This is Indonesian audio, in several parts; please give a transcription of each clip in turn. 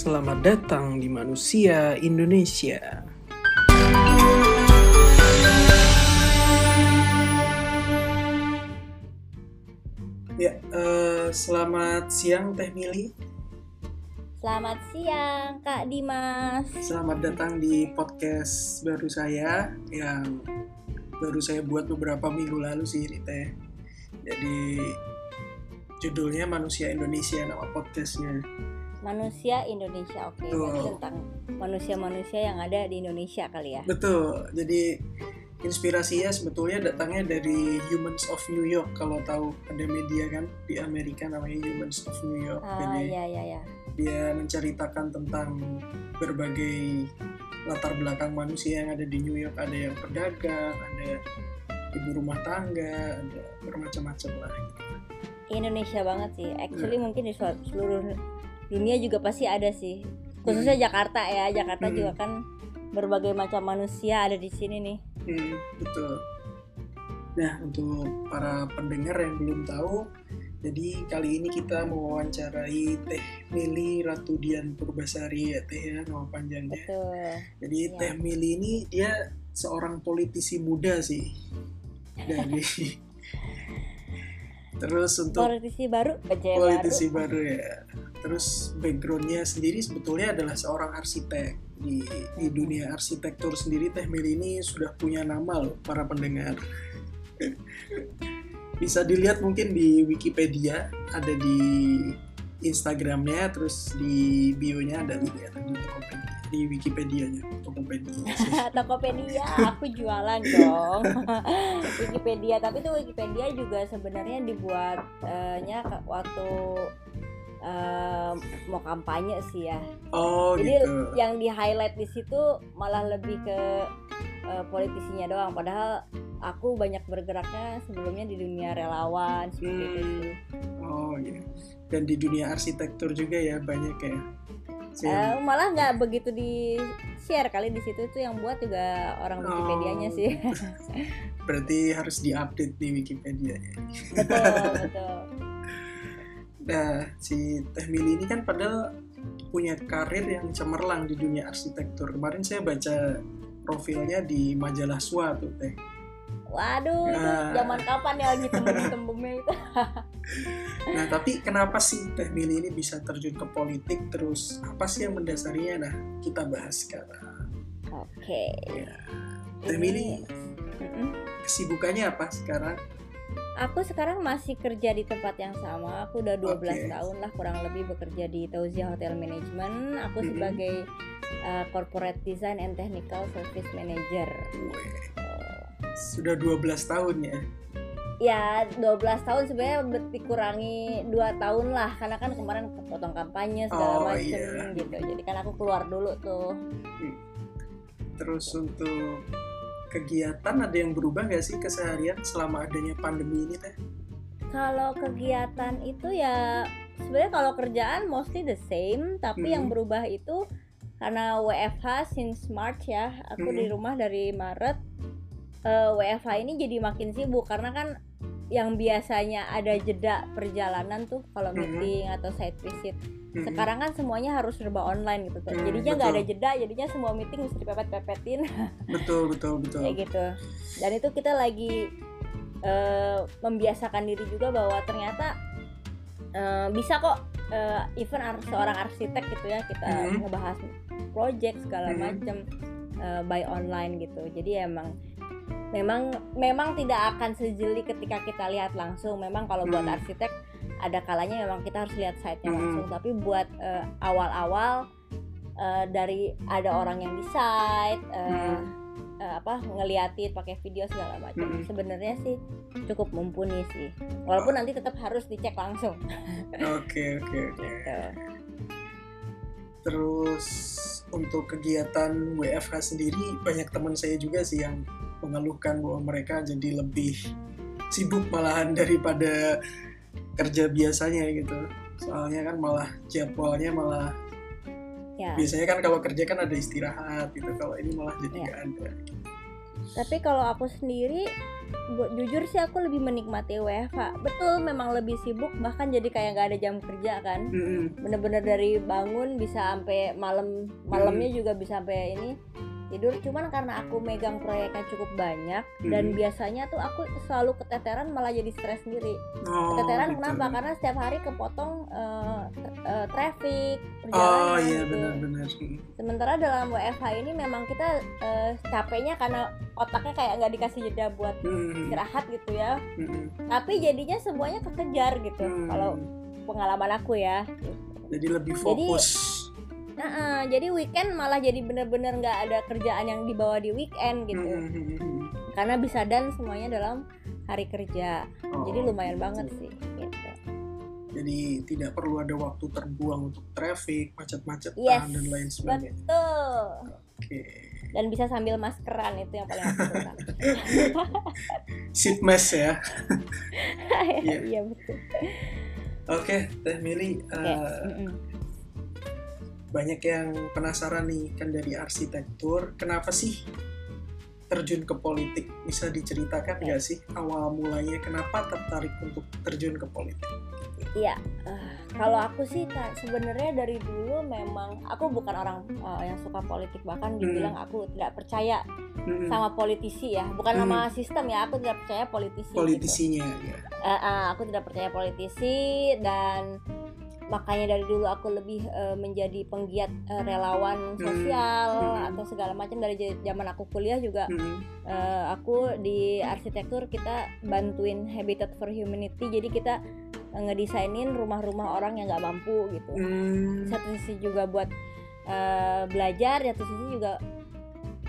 Selamat datang di Manusia Indonesia. Ya, eh, selamat siang Teh Mili. Selamat siang Kak Dimas. Selamat datang di podcast baru saya yang baru saya buat beberapa minggu lalu sih ini Teh. Jadi judulnya Manusia Indonesia nama podcastnya. Manusia Indonesia, oke. Berarti tentang manusia-manusia yang ada di Indonesia kali ya. Betul. Jadi inspirasinya sebetulnya datangnya dari Humans of New York. Kalau tahu ada media kan di Amerika namanya Humans of New York. Ah Jadi iya iya ya. dia menceritakan tentang berbagai latar belakang manusia yang ada di New York. Ada yang pedagang, ada ibu rumah tangga, ada bermacam-macam lah. Indonesia banget sih. Actually Iya. mungkin di sel- seluruh dunia juga pasti ada sih. Khususnya Jakarta ya. Jakarta Hmm. juga kan berbagai macam manusia ada di sini nih. Hmm, betul. Nah, untuk para pendengar yang belum tahu, jadi kali ini kita mau wawancarai Teh Mili Ratu Dian Purbasari ya Teh ya nama panjangnya. Betul. Jadi Iya. Teh Mili ini dia seorang politisi muda sih. Dari Terus untuk Politisi baru, politisi baru. baru ya. Terus backgroundnya sendiri sebetulnya adalah seorang arsitek di di dunia arsitektur sendiri Teh Mili ini sudah punya nama loh para pendengar. Bisa dilihat mungkin di Wikipedia ada di Instagramnya terus di bio-nya ada di Tokopedia di Wikipedia-nya Tokopedia. Tokopedia, aku jualan dong. Wikipedia, tapi tuh Wikipedia juga sebenarnya dibuatnya waktu eh, mau kampanye sih ya. Oh Jadi gitu. yang di highlight di situ malah lebih ke eh, politisinya doang. Padahal aku banyak bergeraknya sebelumnya di dunia relawan seperti Hmm. itu. Oh iya. Dan di dunia arsitektur juga ya banyak ya. Eh, malah nggak begitu di share kali di situ tuh yang buat juga orang Wikipedianya Oh. sih. berarti harus diupdate di Wikipedia ya. betul betul. Nah, si Teh Mili ini kan padahal punya karir yang cemerlang di dunia arsitektur. Kemarin saya baca profilnya di majalah SWA tuh Teh. Waduh, Nah. zaman kapan ya lagi tembem-tembemnya itu? Nah, tapi kenapa sih Teh Mili ini bisa terjun ke politik? Terus apa sih yang mendasarinya? Nah, kita bahas sekarang. Oke. Ya. Teh Mili kesibukannya apa sekarang? Aku sekarang masih kerja di tempat yang sama. Aku udah 12 Oke. tahun lah kurang lebih bekerja di Tauzia Hotel Management. Aku Mhm. sebagai uh, Corporate Design and Technical Service Manager. Weh, Uh, sudah 12 tahun ya. Ya 12 tahun sebenarnya dikurangi 2 tahun lah karena kan kemarin kepotong kampanye segala Oh, macem iya. gitu. Jadi kan aku keluar dulu tuh. Terus untuk kegiatan ada yang berubah nggak sih keseharian selama adanya pandemi ini Teh? Kalau kegiatan itu ya sebenarnya kalau kerjaan mostly the same, tapi Hmm. yang berubah itu karena WFH since March ya. Aku Hmm. di rumah dari Maret. Eh, WFH ini jadi makin sibuk karena kan yang biasanya ada jeda perjalanan tuh kalau Hmm. meeting atau site visit. Mhm. Sekarang kan semuanya harus serba online gitu tuh. Hmm, Jadinya nggak ada jeda, jadinya semua meeting mesti dipepet-pepetin betul betul betul. kayak gitu dan itu kita lagi eh, membiasakan diri juga bahwa ternyata eh, bisa kok eh, even ar- seorang arsitek gitu ya kita Mhm. ngebahas project segala Mhm. macam eh, by online gitu jadi emang memang memang tidak akan sejeli ketika kita lihat langsung memang kalau buat Mhm. arsitek ada kalanya memang kita harus lihat site-nya Mhm. langsung tapi buat eh, awal-awal eh, dari ada orang yang di site eh, Mhm. eh, apa ngeliatin pakai video segala macam Mhm. sebenarnya sih cukup mumpuni sih walaupun nanti tetap harus dicek langsung Oke oke oke. gitu Terus untuk kegiatan WFH sendiri banyak teman saya juga sih yang mengeluhkan bahwa mereka jadi lebih sibuk malahan daripada kerja biasanya gitu. Soalnya kan malah jadwalnya malah ya biasanya kan kalau kerja kan ada istirahat gitu. Kalau ini malah jadi Iya. nggak ada. tapi kalau aku sendiri bu- jujur sih aku lebih menikmati WFH betul memang lebih sibuk bahkan jadi kayak nggak ada jam kerja kan bener-bener dari bangun bisa sampai malam malamnya juga bisa sampai ini tidur cuman karena aku megang proyeknya cukup banyak dan Hmm. biasanya tuh aku selalu keteteran malah jadi stres sendiri Oh, keteteran gitu. kenapa karena setiap hari kepotong tra- eh, traffic Oh perjalanan iya gitu. benar-benar. Mm. sementara dalam WFH ini memang kita eh, capeknya karena otaknya kayak nggak dikasih jeda buat Mm-mm. istirahat gitu ya Mm-mm. tapi jadinya semuanya kekejar gitu Hmm. kalau pengalaman aku ya jadi lebih fokus. Nah, jadi weekend malah jadi bener-bener nggak ada kerjaan yang dibawa di weekend gitu, Mm-mm. karena bisa dan semuanya dalam hari kerja. Oh, jadi lumayan gitu. banget sih. Gitu. Jadi tidak perlu ada waktu terbuang untuk traffic, macet-macetan Yes, dan lain sebagainya. Betul. Oke. Dan bisa sambil maskeran itu yang paling aku suka. Mask ya. Iya. Iya betul. Oke, Teh Mili, Oke. eh, mm-mm. Banyak yang penasaran nih kan dari arsitektur, kenapa sih terjun ke politik? Bisa diceritakan Oke. nggak sih awal mulanya kenapa tertarik untuk terjun ke politik? Iya. eh, kalau aku sih sebenarnya dari dulu memang aku bukan orang eh, yang suka politik bahkan Hmm. dibilang aku tidak percaya Mm-mm. sama politisi ya. Bukan Hmm. nama sistem ya, aku tidak percaya politisi. gitu. Politisinya ya. Eh, eh, aku tidak percaya politisi dan makanya dari dulu aku lebih eh, menjadi penggiat eh, relawan Hmm. sosial Hmm. atau segala macam dari zaman aku kuliah juga Mm-mm. eh, aku di arsitektur kita bantuin Habitat for Humanity jadi kita eh, ngedesainin rumah-rumah orang yang nggak mampu gitu Mm. satu sisi juga buat eh, belajar satu sisi juga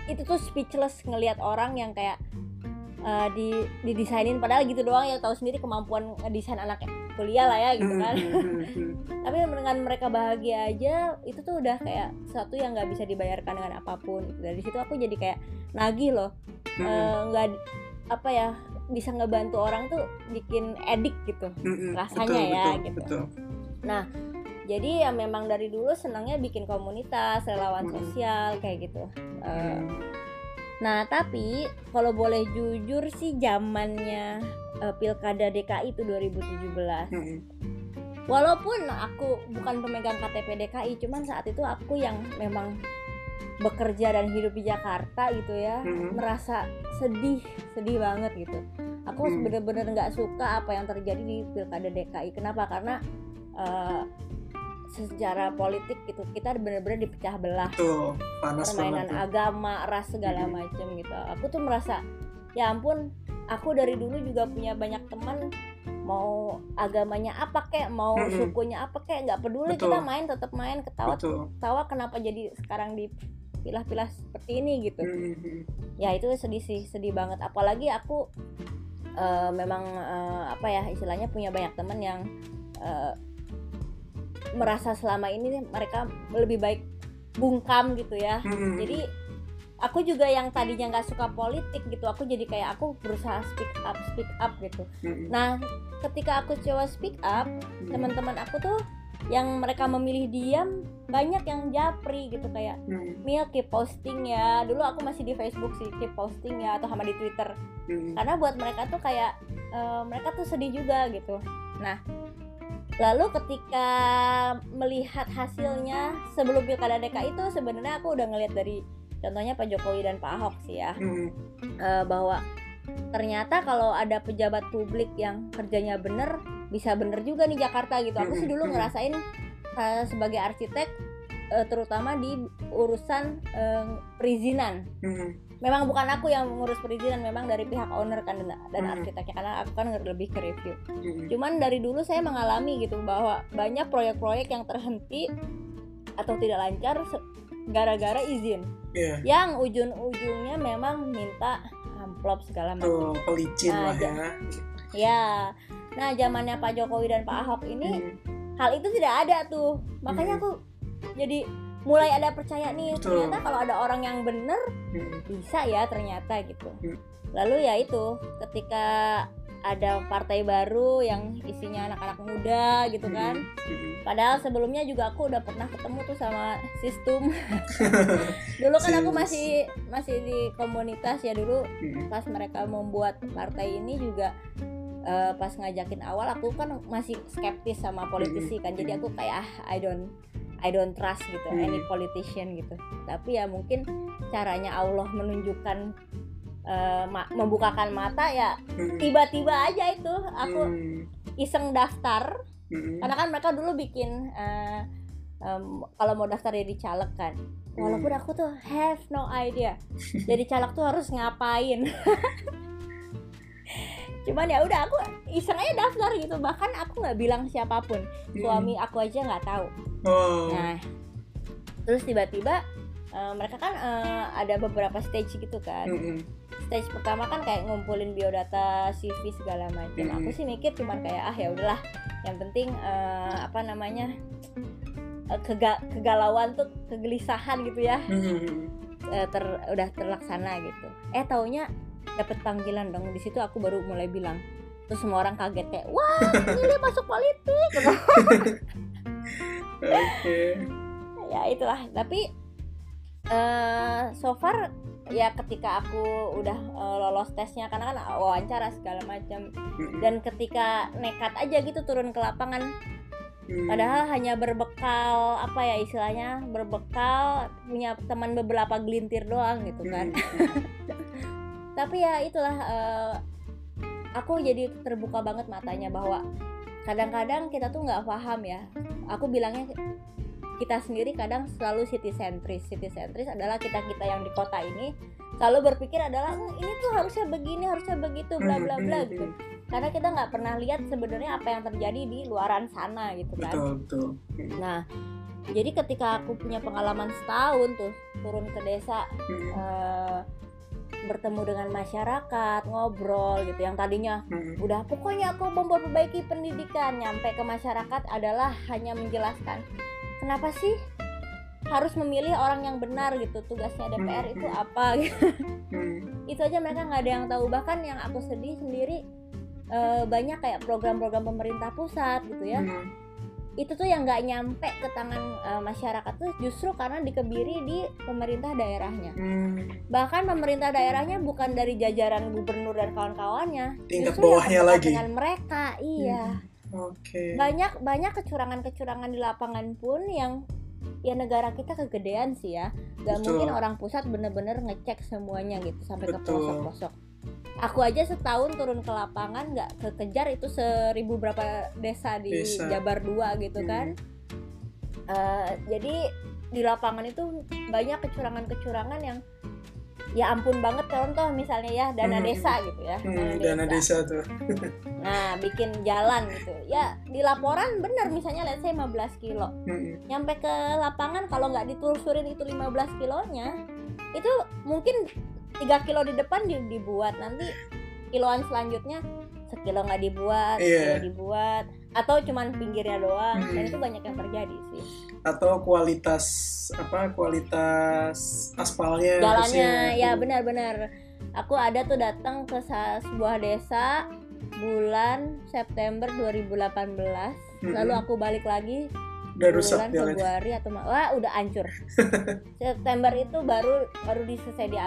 itu tuh speechless ngelihat orang yang kayak eh, di didesainin padahal gitu doang ya tahu sendiri kemampuan ngedesain anak kuliah lah ya gitu kan Mm-mm. tapi dengan mereka bahagia aja itu tuh udah kayak sesuatu yang nggak bisa dibayarkan dengan apa pun dari situ aku jadi kayak nagih loh. Eh, nggak apa ya bisa ngebantu orang tuh bikin edik gitu rasanya Betul, ya, betul, gitu. Betul. jadi ya memang dari dulu senangnya bikin komunitas relawan sosial kayak gitu Mm. Nah tapi kalau boleh jujur sih zamannya eh, pilkada DKI itu 2017 Mm-mm. walaupun aku bukan pemegang KTP DKI cuman saat itu aku yang memang bekerja dan hidup di Jakarta gitu ya Mhm. merasa sedih sedih banget gitu aku Hmm. bener-bener nggak suka apa yang terjadi di pilkada DKI kenapa karena eh, secara politik gitu kita bener-bener dipecah belah Tuh, panas permainan banget. agama ras segala Mhm. macem gitu aku tuh merasa ya ampun aku dari dulu juga punya banyak teman mau agamanya apa kek mau Mhm. sukunya apa kek nggak peduli Betul. kita main tetap main ketawa Betul. ketawa kenapa jadi sekarang dipilah-pilah seperti ini gitu Mm-mm. ya itu sedih sih sedih banget apalagi aku eh, memang eh, apa ya istilahnya punya banyak teman yang eh, merasa selama ini mereka lebih baik bungkam gitu ya. Mm-mm. jadi aku juga yang tadinya nggak suka politik gitu aku jadi kayak aku berusaha speak up speak up gitu. Mm-mm. nah ketika aku coba speak up teman-teman aku tuh yang mereka memilih diam banyak yang japri gitu kayak. Mil keep posting ya. Dulu aku masih di Facebook sih keep posting ya atau sama di Twitter. Karena buat mereka tuh kayak eh, mereka tuh sedih juga gitu. Nah lalu ketika melihat hasilnya sebelum pilkada DKI itu sebenarnya aku udah ngeliat dari contohnya Pak Jokowi dan Pak Ahok sih ya Mm-mm. eh, bahwa ternyata kalau ada pejabat publik yang kerjanya bener bisa bener juga nih Jakarta gitu aku sih dulu Mm-mm. ngerasain eh, sebagai arsitek eh, terutama di urusan eh, perizinan Mm-mm. Memang bukan aku yang mengurus perizinan memang dari pihak owner kan dan, dan Hmm. arsiteknya karena aku kan lebih ke review Mm-mm. cuman dari dulu saya mengalami gitu bahwa banyak proyek-proyek yang terhenti atau tidak lancar gara-gara izin Iya. yang ujung-ujungnya memang minta amplop segala macam Tuh, pelicin Nah, lah ya. ya nah zamannya Pak Jokowi dan Pak Ahok ini Mm. hal itu tidak ada tuh makanya Hmm. aku jadi mulai ada percaya nih Betul. ternyata kalau ada orang yang bener Mm-mm. bisa ya ternyata gitu. Hmm. lalu ya itu ketika ada partai baru yang isinya anak-anak muda gitu kan. Mm-mm. padahal sebelumnya juga aku udah pernah ketemu tuh sama sistem dulu kan aku masih masih di komunitas ya dulu. Pas mereka membuat partai ini juga eh, pas ngajakin awal aku kan masih skeptis sama politisi kan. Jadi aku kayak ah I don't I don't trust gitu Hmm. any politician gitu tapi ya mungkin caranya Allah menunjukkan ma- membukakan mata ya Mm-mm. tiba-tiba aja itu aku Mm. iseng daftar Mm-mm. karena kan mereka dulu bikin eh, em, kalau mau daftar jadi caleg kan walaupun Hmm. aku tuh have no idea jadi caleg tuh harus ngapain cuman ya udah aku iseng aja daftar gitu. Bahkan aku nggak bilang siapa pun. Suami aku aja nggak tahu. Oh. nah terus tiba-tiba eh, mereka kan eh, ada beberapa stage gitu kan. Stage pertama kan kayak ngumpulin biodata CV segala macam. Aku sih mikir cuman kayak ah ya udahlah. Yang penting eh, apa namanya eh, kega- kegalauan tuh kegelisahan gitu ya. Ter udah terlaksana gitu. Eh taunya dapet panggilan dong di situ aku baru mulai bilang terus semua orang kaget kayak wah ini masuk politik Oke. ya itulah tapi eh so far ya ketika aku udah eh, lolos tesnya karena kan wawancara segala macam dan ketika nekat aja gitu turun ke lapangan Mm. padahal hanya berbekal apa ya istilahnya berbekal punya teman beberapa gelintir doang gitu kan. tapi ya itulah eh, aku jadi terbuka banget matanya bahwa kadang-kadang kita tuh nggak paham ya. Aku bilangnya kita sendiri kadang selalu city centris city centris adalah kita kita yang di kota ini selalu berpikir adalah "Hmm, ini tuh harusnya begini harusnya begitu bla bla bla gitu. Karena kita nggak pernah lihat sebenarnya apa yang terjadi di luaran sana gitu kan. Betul betul. Nah jadi ketika aku punya pengalaman setahun tuh turun ke desa Mm. eh, bertemu dengan masyarakat ngobrol gitu yang tadinya Mm. udah pokoknya aku memperbaiki pendidikan nyampe ke masyarakat adalah hanya menjelaskan kenapa sih harus memilih orang yang benar gitu tugasnya DPR itu apa gitu. Mm. itu aja mereka nggak ada yang tahu bahkan yang aku sedih sendiri eh, banyak kayak program-program pemerintah pusat gitu ya. Itu tuh yang nggak nyampe ke tangan eh, masyarakat tuh justru karena dikebiri di pemerintah daerahnya Mm. bahkan pemerintah daerahnya bukan dari jajaran gubernur dan kawan-kawannya Tingkat justru yang bawahnya terdekat lagi. dengan mereka iya Oke. banyak banyak kecurangan-kecurangan di lapangan pun yang ya negara kita kegedean sih ya gak Betul. mungkin orang pusat bener-bener ngecek semuanya gitu sampai ke Betul. pelosok-pelosok aku aja setahun turun ke lapangan nggak kekejar itu seribu berapa desa di Desa. Jabar 2 gitu Mm. kan Eh, jadi di lapangan itu banyak kecurangan-kecurangan yang ya ampun banget contoh misalnya ya dana Hmm. desa gitu ya Mm, dana desa tuh. nah bikin jalan gitu ya di laporan bener misalnya let's say 15 kilo Mm. nyampe ke lapangan kalau nggak ditelusurin itu 15 kilonya itu mungkin 3 kilo di depan di- dibuat nanti kiloan selanjutnya sekilo nggak dibuat Iya. sekilo dibuat atau cuman pinggirnya doang dan Mm. itu banyak yang terjadi sih Atau kualitas apa kualitas aspalnya jalannya ya benar-benar aku ada tuh datang ke sebuah desa bulan September 2018 Mm-mm. lalu aku balik lagi udah rusak bulan. Februari atau wah udah hancur September itu baru baru diselesai di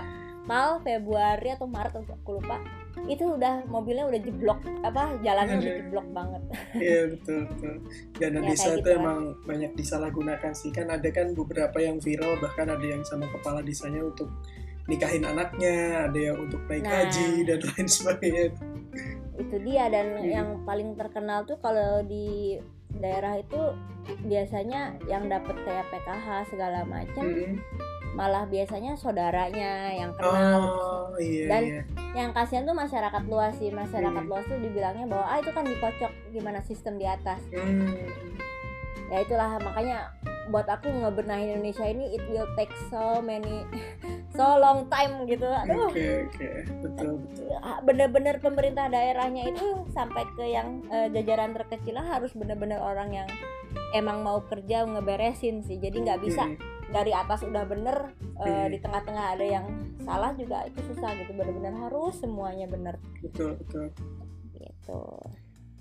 aspal Februari atau Maret aku lupa itu udah mobilnya udah jeblok apa jalannya udah Aduh. jeblok banget Iya betul betul. Dana Ya, desa itu gitu emang banyak disalahgunakan sih kan ada kan beberapa yang viral bahkan ada yang sama kepala desanya untuk nikahin anaknya, ada yang untuk naik Nah. haji dan lain sebagainya. itu dia dan Hmm. yang paling terkenal tuh kalau di daerah itu biasanya yang dapet kayak PKH segala macam Mm-mm. Malah biasanya saudaranya yang kenal Oh iya Dan- iya. yang kasihan tuh masyarakat luas sih masyarakat Hmm. luas tuh dibilangnya bahwa ah itu kan dikocok gimana sistem di atas Hmm. ya itulah makanya buat aku ngebenahin Indonesia ini it will take so many so long time gitu aduh Oke oke betul betul. ah, bener-bener pemerintah daerahnya itu sampai ke yang eh, jajaran terkecil harus bener-bener orang yang emang mau kerja ngeberesin sih jadi nggak bisa Mm. Dari atas udah bener Hmm. di tengah-tengah ada yang salah juga itu susah gitu bener-bener harus semuanya bener Betul betul. gitu.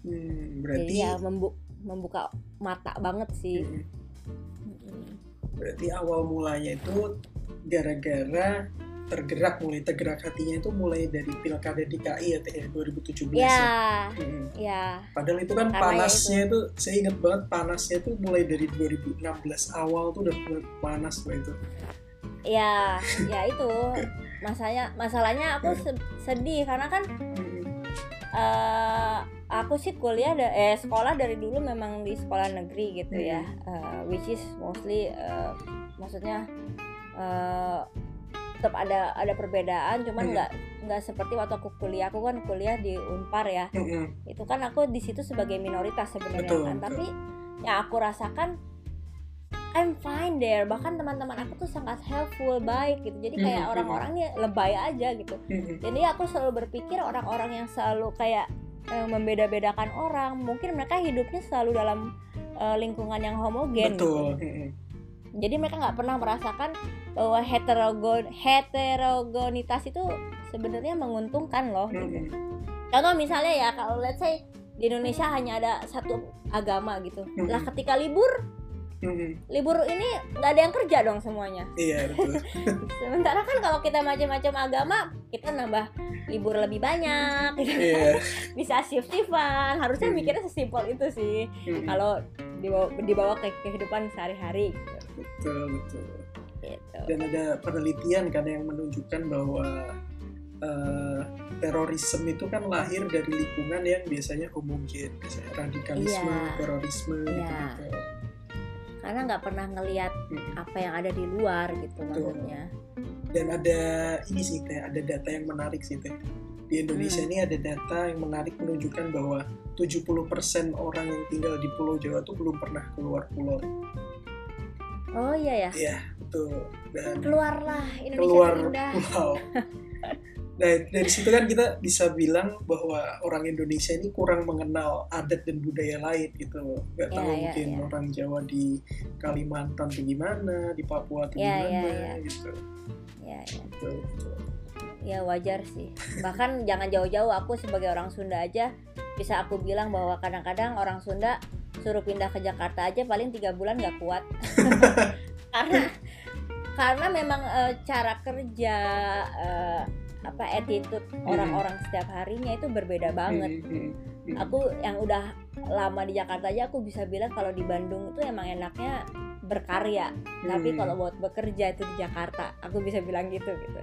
Hmm, jadi berarti ya membu- membuka mata banget sih Mm, Mm-mm. berarti awal mulanya itu gara-gara tergerak mulai tergerak hatinya itu mulai dari pilkada DKI ya teh ya, 2017 ya. ya Mm. ya Padahal itu kan Karena ya panasnya itu. saya ingat banget panasnya itu mulai dari 2016 awal tuh udah mulai panas loh itu. ya ya itu masanya masalahnya aku se- sedih karena kan Mm, eh aku sih kuliah da- eh sekolah dari dulu memang di sekolah negeri gitu ya Eh, which is mostly eh, maksudnya eh tetap ada ada perbedaan cuman Hmm. nggak nggak seperti waktu aku kuliah aku kan kuliah di unpar ya mm, mm. itu kan aku di situ sebagai minoritas sebenarnya kan betul. tapi yang aku rasakan I'm fine there bahkan teman-teman aku tuh sangat helpful baik gitu jadi kayak Mhm, orang-orang nih lebay aja gitu Mm, mm. jadi aku selalu berpikir orang-orang yang selalu kayak eh, membeda-bedakan orang mungkin mereka hidupnya selalu dalam eh, lingkungan yang homogen gitu. Betul. Mm, mm. Jadi mereka nggak pernah merasakan bahwa heterogon heterogenitas itu sebenarnya menguntungkan loh gitu. mm. contoh misalnya ya kalau let's say di Indonesia hanya ada satu agama gitu Mhm. lah ketika libur Mm, mm. libur ini nggak ada yang kerja dong semuanya Iya betul. sementara kan kalau kita macam-macam agama kita nambah libur lebih banyak gitu. Iya. bisa shift shiftan harusnya Hmm. mikirnya sesimpel itu sih kalau dibawa dibawa ke kehidupan sehari-hari gitu. Betul betul. gitu. Dan ada penelitian kan yang menunjukkan bahwa eh, terorisme itu kan lahir dari lingkungan yang biasanya homogen, radikalisme, Iya. terorisme Iya. gitu-gitu. karena nggak pernah ngelihat Mm. apa yang ada di luar gitu Betul. maksudnya Dan ada ini sih teh, ada data yang menarik sih teh. Di Indonesia Hmm. ini ada data yang menarik menunjukkan bahwa 70% orang yang tinggal di Pulau Jawa tuh belum pernah keluar pulau. Oh iya ya Iya, betul. Dan keluarlah Indonesia keluar indah pulau. Nah, dari situ kan kita bisa bilang bahwa orang Indonesia ini kurang mengenal adat dan budaya lain gitu. Gak Ya, tahu ya, mungkin ya. orang Jawa di Kalimantan tuh gimana, di Papua tuh ya, gimana ya. gitu. ya ya Betul, betul. ya wajar sih bahkan jangan jauh-jauh aku sebagai orang Sunda aja bisa aku bilang bahwa kadang-kadang orang Sunda suruh pindah ke Jakarta aja paling tiga bulan nggak kuat. Karena karena memang eh, cara kerja eh, apa attitude orang-orang setiap harinya itu berbeda banget. Aku yang udah lama di Jakarta aja aku bisa bilang kalau di Bandung itu emang enaknya berkarya. Tapi Hmm. kalau buat bekerja itu di Jakarta aku bisa bilang gitu gitu.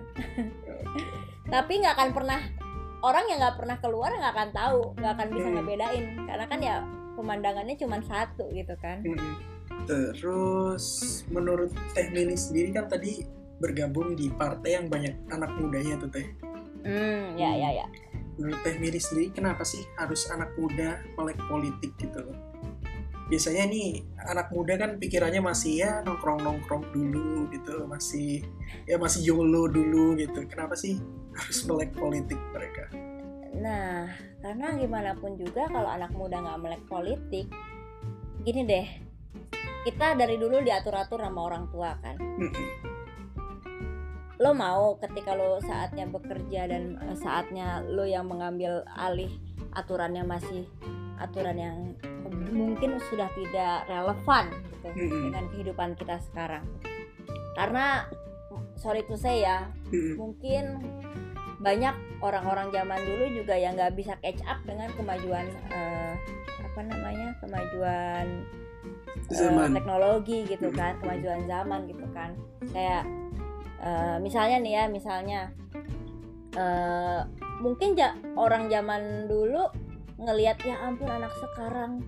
Tapi nggak akan pernah orang yang nggak pernah keluar nggak akan tahu nggak akan bisa Hmm. ngebedain. Karena kan ya pemandangannya cuma satu gitu kan Mm-mm. Terus menurut Teh Mili sendiri kan tadi bergabung di partai yang banyak anak mudanya tuh Teh. hmm ya ya ya Menurut Teh Mili sendiri kenapa sih harus anak muda melek politik gitu loh? Biasanya nih anak muda kan pikirannya masih ya nongkrong-nongkrong dulu gitu, masih ya masih YOLO dulu gitu. Kenapa sih harus melek politik mereka? Nah karena gimana pun juga kalau anak muda nggak melek politik gini deh kita dari dulu diatur-atur sama orang tua kan. Lo mau ketika lo saatnya bekerja dan eh, saatnya lo yang mengambil alih aturannya masih aturan yang mungkin sudah tidak relevan gitu dengan kehidupan kita sekarang. Karena sorry to say ya mungkin banyak orang-orang zaman dulu juga yang nggak bisa catch up dengan kemajuan eh, apa namanya kemajuan Zaman. teknologi gitu kan kemajuan zaman gitu kan kayak eh, misalnya nih ya misalnya eh, mungkin ja- orang zaman dulu ngelihat ya ampun anak sekarang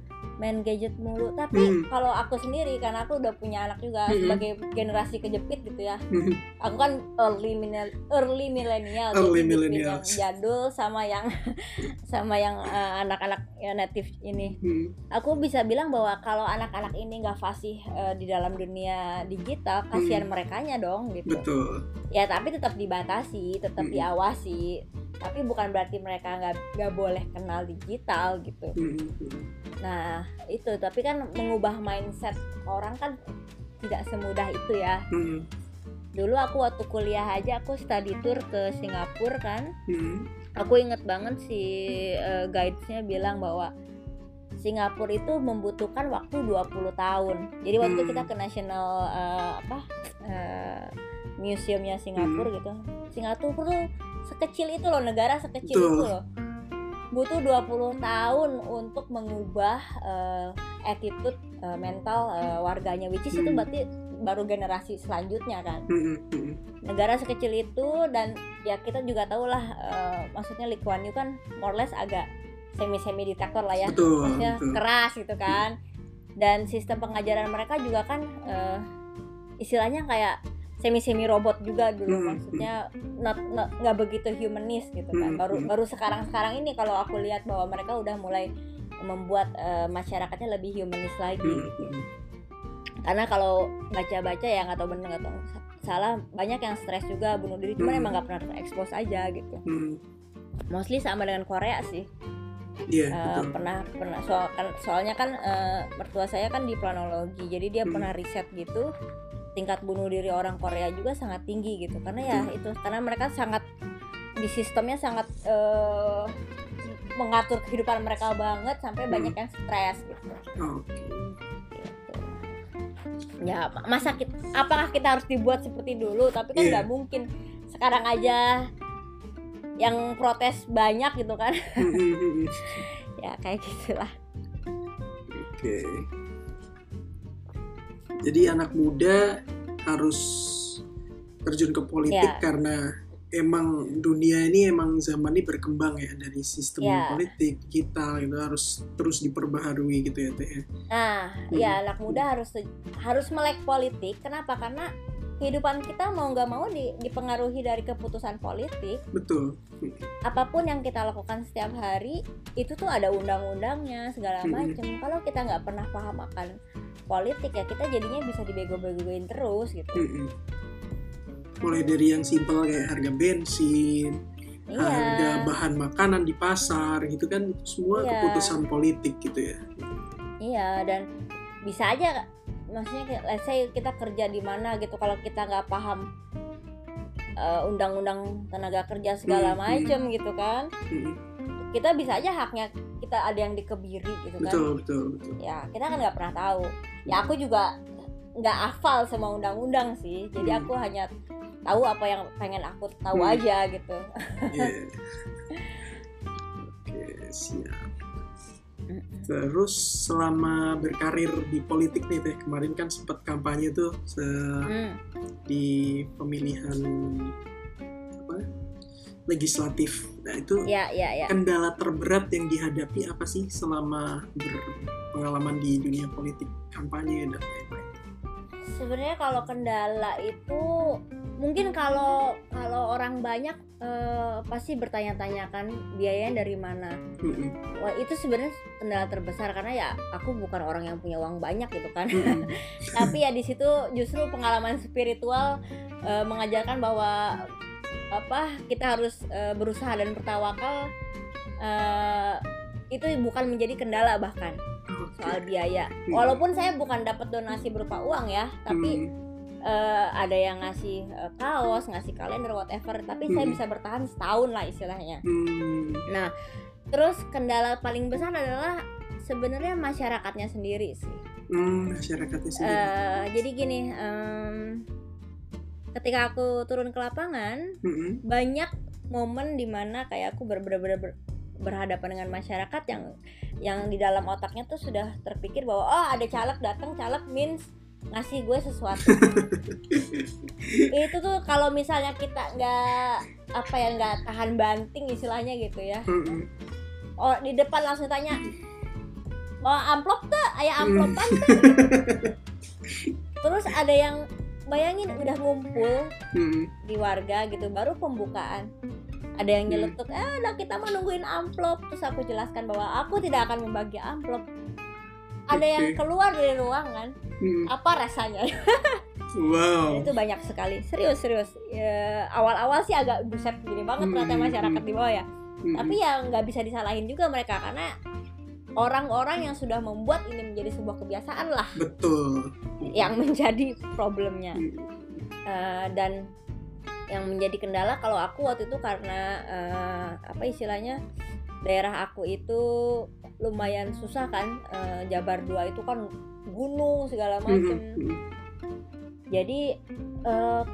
main gadget mulu tapi Hmm. kalau aku sendiri karena aku udah punya anak juga Hmm. sebagai generasi kejepit gitu ya Mm-mm. aku kan early millennial early millennial Early millennials. yang jadul sama yang sama yang eh, anak-anak ya, native ini Mm. aku bisa bilang bahwa kalau anak-anak ini nggak fasih eh, di dalam dunia digital kasihan merekanya dong gitu Betul. ya tapi tetap dibatasi tetap Mm. diawasi tapi bukan berarti mereka nggak nggak boleh kenal digital gitu Mm. nah itu tapi kan mengubah mindset orang kan tidak semudah itu ya Mm. dulu aku waktu kuliah aja aku study tour ke Singapura kan Mm. aku inget banget si uh, guidesnya bilang bahwa Singapura itu membutuhkan waktu 20 tahun. Jadi waktu hmm. kita ke national uh, apa uh, museumnya Singapura hmm. gitu. Singapura tuh sekecil itu loh, negara sekecil Tuh. itu loh. Butuh 20 tahun untuk mengubah uh, attitude uh, mental uh, warganya which is hmm. itu berarti baru generasi selanjutnya kan. Hmm, hmm. Negara sekecil itu dan ya kita juga tahu lah uh, maksudnya Lee Kuan Yew kan more or less agak semi semi diktator lah ya betul, maksudnya betul. keras gitu kan dan sistem pengajaran mereka juga kan uh, istilahnya kayak semi semi robot juga dulu. Hmm, maksudnya nggak begitu humanis gitu kan. Hmm, baru hmm. baru sekarang sekarang ini kalau aku lihat bahwa mereka udah mulai membuat uh, masyarakatnya lebih humanis lagi. Hmm, gitu. karena kalau baca-baca ya nggak tahu benar nggak tahu salah banyak yang stres juga bunuh diri. Cuma hmm. emang nggak pernah terekspos aja gitu. Hmm. mostly sama dengan Korea sih. Yeah, iya, uh, pernah pernah. Soal kan soalnya kan uh, mertua saya kan di planologi. Jadi dia hmm. pernah riset gitu tingkat bunuh diri orang Korea juga sangat tinggi gitu karena ya hmm. itu karena mereka sangat di sistemnya sangat uh, mengatur kehidupan mereka banget sampai hmm. banyak yang stres gitu. Okay. gitu. Ya masa kita, apakah kita harus dibuat seperti dulu? Tapi kan iya. nggak yeah. mungkin sekarang aja yang protes banyak gitu kan ya kayak gitulah oke okay. Jadi anak muda harus terjun ke politik yeah. karena emang dunia ini emang zaman ini berkembang ya dari sistem yeah. politik digital itu harus terus diperbaharui gitu ya teh ya. nah hmm. ya anak muda harus harus melek politik kenapa karena kehidupan kita mau nggak mau di, dipengaruhi dari keputusan politik. Betul. Apa pun yang kita lakukan setiap hari itu tuh ada undang-undangnya segala macam. Hmm. Kalau kita nggak pernah paham akan politik ya kita jadinya bisa dibego-begoin terus gitu. Hmm. Mulai dari yang simpel kayak harga bensin, iya. harga bahan makanan di pasar gitu kan semua iya. keputusan politik gitu ya. Iya dan bisa aja maksudnya let's say kita kerja di mana gitu kalau kita nggak paham uh, undang-undang tenaga kerja segala hmm, hmm. macem hmm. gitu kan hmm. kita bisa aja haknya kita ada yang dikebiri gitu kan betul betul betul ya kita kan nggak pernah tahu ya aku juga nggak hafal semua undang-undang sih jadi hmm. aku hanya tahu apa yang pengen aku tahu hmm. aja gitu yeah. oke siap Terus selama berkarir di politik nih teh kemarin kan sempat kampanye tuh se hmm. di pemilihan apa legislatif. Nah itu ya, ya, ya. kendala terberat yang dihadapi apa sih selama berpengalaman di dunia politik kampanye dan lain-lain? Sebenarnya kalau kendala itu mungkin kalau kalau orang banyak uh, pasti bertanya-tanya kan biayanya dari mana. Wah itu sebenarnya kendala terbesar karena ya aku bukan orang yang punya uang banyak gitu kan. Tapi ya di situ justru pengalaman spiritual uh, mengajarkan bahwa apa kita harus uh, berusaha dan bertawakal itu bukan menjadi kendala bahkan soal biaya walaupun saya bukan dapat donasi berupa uang ya tapi uh, ada yang ngasih uh, kaos, ngasih kalender whatever, tapi hmm. saya bisa bertahan setahun lah istilahnya. Hmm. Nah, terus kendala paling besar adalah sebenarnya masyarakatnya sendiri sih. Hmm, masyarakatnya sendiri. Uh, jadi gini, um, ketika aku turun ke lapangan, hmm. banyak momen di mana kayak aku bener-bener berhadapan dengan masyarakat yang yang di dalam otaknya tuh sudah terpikir bahwa oh ada caleg datang caleg means ngasih gue sesuatu. Itu tuh kalau misalnya kita nggak apa ya nggak tahan banting istilahnya gitu ya. Oh di depan langsung tanya oh amplop tuh ayah amplopan tuh terus ada yang bayangin udah ngumpul di warga gitu baru pembukaan ada yang nyeletuk eh nah kita mau nungguin amplop. Terus aku jelaskan bahwa aku tidak akan membagi amplop. Ada yang keluar dari ruangan hmm. apa rasanya? Wow. Itu banyak sekali. Serius serius. Ya, awal-awal sih agak buset gini banget hmm. ternyata masyarakat di bawah ya. Hmm. tapi ya nggak bisa disalahin juga mereka karena orang-orang yang sudah membuat ini menjadi sebuah kebiasaan lah. Betul. Yang menjadi problemnya. Hmm. uh, dan yang menjadi kendala kalau aku waktu itu karena uh, apa istilahnya daerah aku itu lumayan susah kan uh, Jabar 2 itu kan gunung segala macam jadi uh,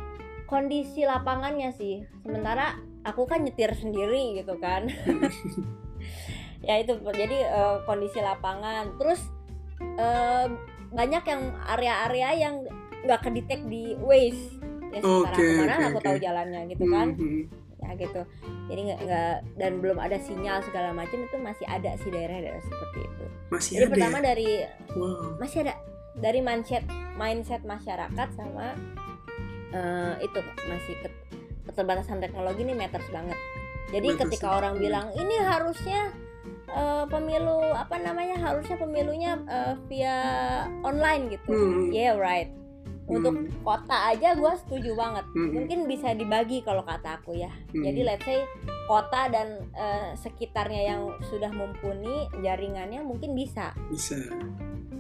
kondisi lapangannya sih sementara aku kan nyetir sendiri gitu kan. Ya itu jadi uh, kondisi lapangan. Terus uh, banyak yang area-area yang nggak kedetek di Waze ya sementara okay, kemarin okay, aku okay. tahu jalannya gitu kan mm-hmm. ya gitu jadi nggak dan belum ada sinyal segala macam itu masih ada sih daerah-daerah seperti itu masih jadi ada pertama ya? dari wow. masih ada dari mindset mindset masyarakat sama uh, itu masih ke, keterbatasan teknologi ini matters banget jadi Betul ketika orang bilang ini harusnya uh, pemilu apa namanya harusnya pemilunya uh, via online gitu hmm. yeah right untuk hmm. kota aja gue setuju banget hmm. mungkin bisa dibagi kalau kata aku ya hmm. jadi let's say kota dan uh, sekitarnya yang sudah mumpuni jaringannya mungkin bisa bisa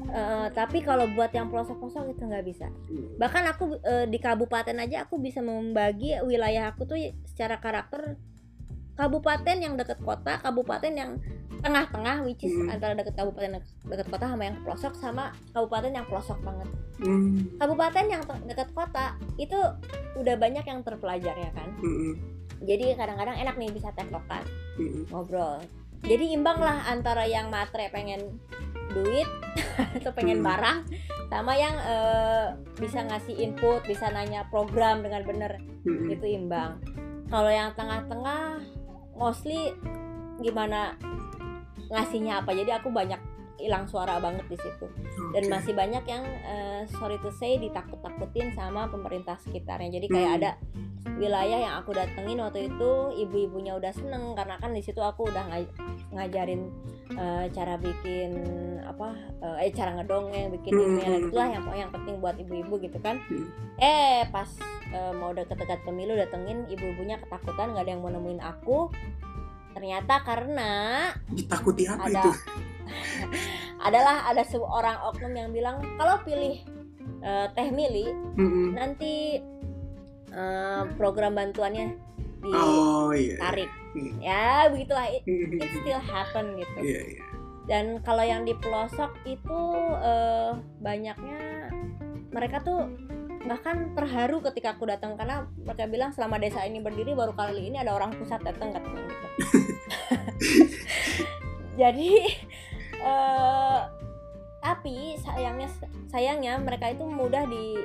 Uh, tapi kalau buat yang pelosok-pelosok itu nggak bisa. Hmm. Bahkan aku uh, di kabupaten aja aku bisa membagi wilayah aku tuh secara karakter kabupaten yang dekat kota, kabupaten yang tengah-tengah which is hmm. antara dekat kabupaten dekat kota sama yang pelosok sama kabupaten yang pelosok banget. Hmm. Kabupaten yang dekat kota itu udah banyak yang terpelajar ya kan. Hmm. Jadi kadang-kadang enak nih bisa tektokan, hmm. ngobrol. Jadi imbang lah antara yang matre pengen duit atau pengen hmm. barang sama yang uh, bisa ngasih input, bisa nanya program dengan bener hmm. itu imbang. Kalau yang tengah-tengah mostly gimana ngasihnya apa. Jadi aku banyak hilang suara banget di situ okay. dan masih banyak yang uh, sorry to say ditakut-takutin sama pemerintah sekitarnya jadi kayak hmm. ada wilayah yang aku datengin waktu itu ibu-ibunya udah seneng karena kan di situ aku udah ngaj ngajarin uh, cara bikin apa uh, eh cara ngedongeng bikin hmm. email hmm. itulah yang yang penting buat ibu-ibu gitu kan hmm. eh pas uh, mau deket-deket pemilu datengin ibu-ibunya ketakutan nggak ada yang mau nemuin aku Ternyata karena ditakuti apa ada, itu? Adalah ada seorang oknum yang bilang kalau pilih uh, Teh Mili mm-hmm. nanti uh, program bantuannya ditarik. Oh, iya. Ya, begitulah it, it still happen gitu. Yeah, yeah. Dan kalau yang di pelosok itu uh, banyaknya mereka tuh bahkan terharu ketika aku datang karena mereka bilang selama desa ini berdiri baru kali ini ada orang pusat datang katanya gitu jadi uh, tapi sayangnya sayangnya mereka itu mudah di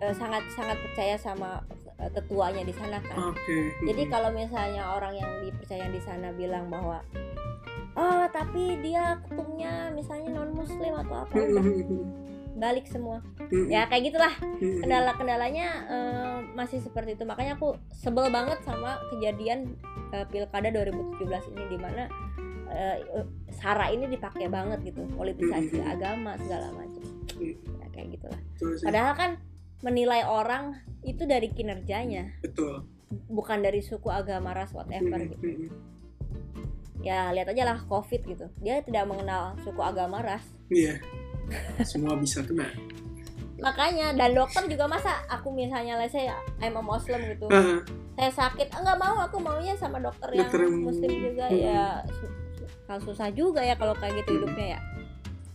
uh, sangat sangat percaya sama uh, ketuanya di sana kan. Okay. jadi kalau misalnya orang yang dipercaya di sana bilang bahwa oh tapi dia ketumnya misalnya non muslim atau apa balik semua. Ya kayak gitulah. Kendala kendalanya uh, masih seperti itu. Makanya aku sebel banget sama kejadian uh, pilkada 2017 ini di mana uh, sara ini dipakai banget gitu politisasi agama segala macam. Ya, kayak gitulah. Padahal kan menilai orang itu dari kinerjanya. Betul. Bukan dari suku agama ras whatever gitu. ya lihat aja lah covid gitu. Dia tidak mengenal suku agama ras. Iya. Semua bisa kena. Makanya dan dokter juga masa aku misalnya lah saya I'm a Muslim gitu. Uh, saya sakit enggak mau aku maunya sama dokter, dokter yang muslim juga. Hmm. ya kalau susah juga ya kalau kayak gitu hidupnya ya.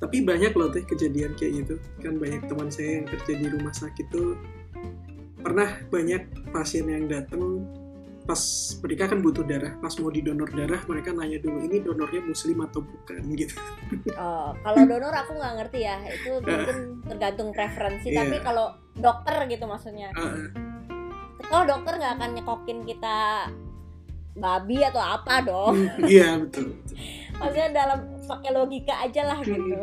Tapi banyak loh teh kejadian kayak gitu. Kan banyak teman saya yang kerja di rumah sakit tuh. Pernah banyak pasien yang datang pas mereka kan butuh darah pas mau didonor darah mereka nanya dulu ini donornya muslim atau bukan? Gitu. Oh kalau donor aku nggak ngerti ya. Itu mungkin tergantung preferensi yeah. tapi kalau dokter gitu maksudnya. Uh kalau dokter nggak akan nyekokin kita babi atau apa dong? Iya betul, betul maksudnya dalam pakai logika aja lah gitu iya.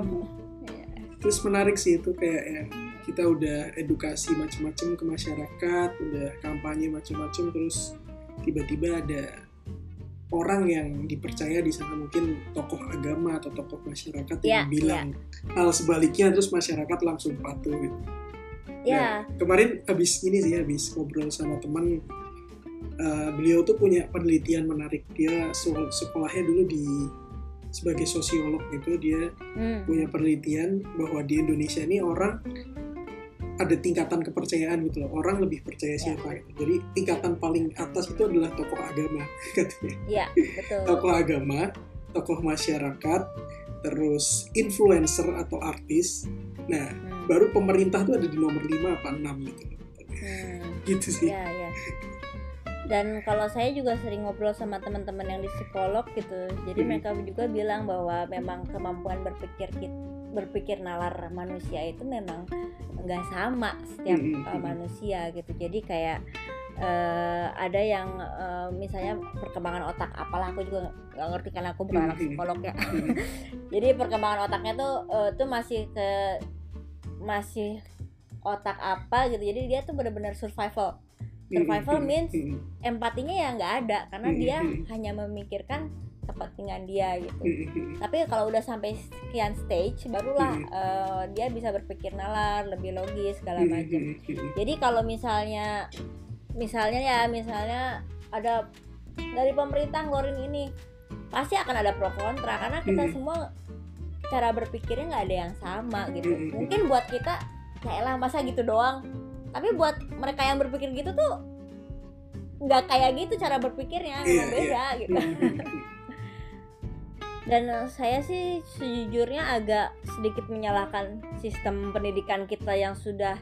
terus menarik sih itu kayak ya kita udah edukasi macam-macam ke masyarakat udah kampanye macam-macam terus tiba-tiba ada orang yang dipercaya di sana mungkin tokoh agama atau tokoh masyarakat yeah, yang ya. bilang yeah. hal sebaliknya terus masyarakat langsung patuh gitu. Yeah. Nah, kemarin habis ini sih habis ngobrol sama teman uh, beliau tuh punya penelitian menarik dia sekolahnya dulu di sebagai sosiolog gitu dia hmm. punya penelitian bahwa di Indonesia ini orang ada tingkatan kepercayaan gitu loh orang lebih percaya Ya. siapa gitu jadi tingkatan paling atas itu adalah tokoh agama katanya Iya, betul. tokoh agama tokoh masyarakat terus influencer atau artis nah Hmm. baru pemerintah tuh ada di nomor 5 apa 6 gitu loh Hmm. gitu sih Iya, iya. Dan kalau saya juga sering ngobrol sama teman-teman yang di psikolog gitu, jadi Hmm. mereka juga bilang bahwa memang kemampuan berpikir kit- berpikir nalar manusia itu memang nggak sama setiap Hmm, uh, manusia gitu. Jadi kayak uh, ada yang uh, misalnya perkembangan otak, apalah aku juga nggak ngerti karena aku bukan anak psikolog ya. Jadi perkembangan otaknya tuh uh, tuh masih ke masih otak apa gitu. Jadi dia tuh benar-benar survival. Survival means empatinya ya nggak ada karena dia hanya memikirkan kepentingan dia gitu. Tapi kalau udah sampai sekian stage barulah eh, dia bisa berpikir nalar, lebih logis segala macam. Jadi kalau misalnya misalnya ya misalnya ada dari pemerintah ngeluarin ini pasti akan ada pro kontra karena kita semua cara berpikirnya nggak ada yang sama gitu. Mungkin buat kita ya elah masa gitu doang. Tapi buat mereka yang berpikir gitu tuh nggak kayak gitu cara berpikirnya, Iya, memang beda gitu. Hmm, hmm, hmm. Dan eh, saya sih sejujurnya agak sedikit menyalahkan sistem pendidikan kita yang sudah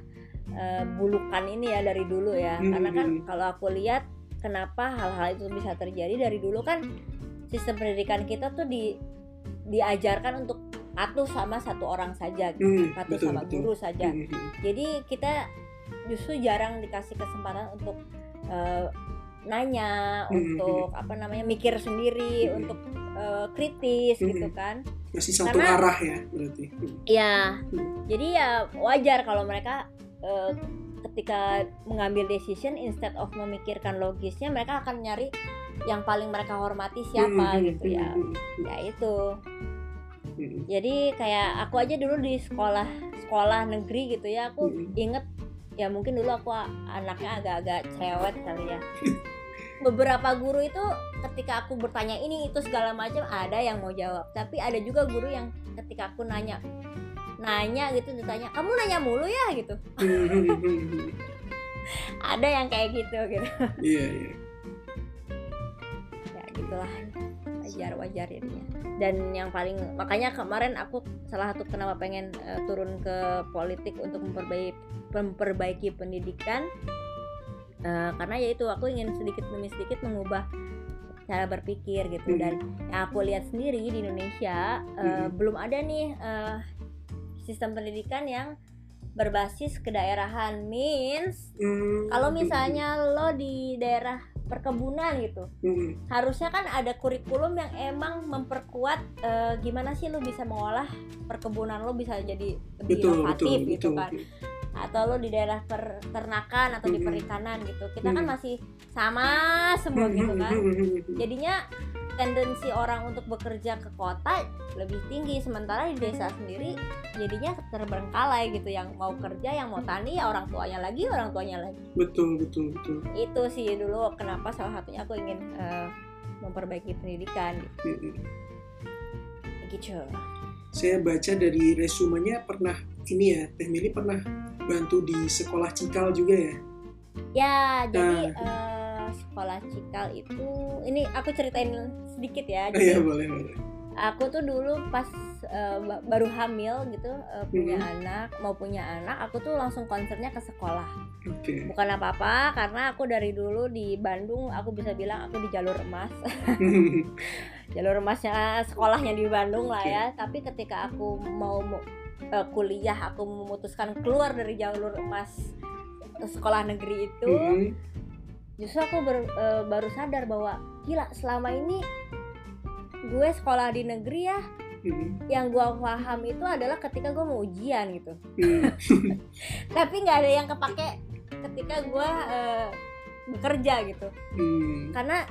eh, bulukan ini ya dari dulu ya. Hmm, Karena kan kalau aku lihat kenapa hal-hal itu bisa terjadi dari dulu kan sistem pendidikan kita tuh di diajarkan untuk patuh sama satu orang saja, gitu. Hmm, patuh betul, sama betul. guru saja. Hmm. Jadi kita justru jarang dikasih kesempatan untuk eh, nanya, Hmm, untuk apa namanya mikir sendiri, Hmm. untuk eh, kritis Hmm. gitu kan. masih satu Karena- arah ya berarti Hmm, Ya, Hmm. jadi ya wajar kalau mereka eh, ketika mengambil decision instead of memikirkan logisnya, mereka akan nyari yang paling mereka hormati siapa hmm, gitu hmm, ya. hmm, Ya itu. hmm, Jadi kayak aku aja dulu di sekolah sekolah negeri gitu ya, aku Hmm. inget ya mungkin dulu aku anaknya agak-agak cerewet kali ya. Beberapa guru itu ketika aku bertanya ini itu segala macam ada yang mau jawab, tapi ada juga guru yang ketika aku nanya nanya gitu ditanya kamu nanya mulu ya? gitu. Ada yang kayak gitu gitu. Iya iya. Ya gitulah wajar wajar jadinya dan yang paling makanya kemarin aku salah satu kenapa pengen eh, turun ke politik untuk memperbaiki memperbaiki pendidikan eh, karena yaitu aku ingin sedikit demi sedikit mengubah cara berpikir gitu Mhm. dan yang aku lihat sendiri di Indonesia Mhm. belum ada nih eh, sistem pendidikan yang berbasis kedaerahan means Hmm, kalau misalnya lo di daerah perkebunan gitu hmm, harusnya kan ada kurikulum yang emang memperkuat eh, gimana sih lo bisa mengolah perkebunan lo bisa jadi lebih betul betul inovatif gitu betul kan atau lo di daerah peternakan atau di perikanan gitu. Kita kan masih sama semua gitu kan. Jadinya tendensi orang untuk bekerja ke kota lebih tinggi. Sementara di desa sendiri jadinya terbengkalai gitu. Yang mau kerja yang mau tani ya orang tuanya lagi orang tuanya lagi. Betul betul betul. Itu sih dulu kenapa salah satunya aku ingin eh, memperbaiki pendidikan hmm. gitu. Saya baca dari resumenya pernah ini ya Teh Mili pernah bantu di sekolah Cikal juga ya ya jadi Nah. eh, sekolah cikal itu ini aku ceritain sedikit ya Oh, iya jadi boleh boleh aku tuh dulu pas ba- baru hamil gitu eh, punya Mhm. anak mau punya anak aku tuh langsung konsernya ke sekolah oke bukan apa-apa karena aku dari dulu di Bandung aku bisa bilang aku di jalur emas jalur emasnya sekolahnya di Bandung lah Oke. ya tapi ketika aku mau eh, kuliah aku memutuskan keluar dari jalur emas sekolah negeri itu Hmm, justru aku ber- eh, baru sadar bahwa gila selama ini gue sekolah di negeri ya hmm, yang gue paham itu adalah ketika gue mau ujian gitu. Hmm. tapi nggak ada yang kepake ketika gue eh, bekerja gitu. Hmm, karena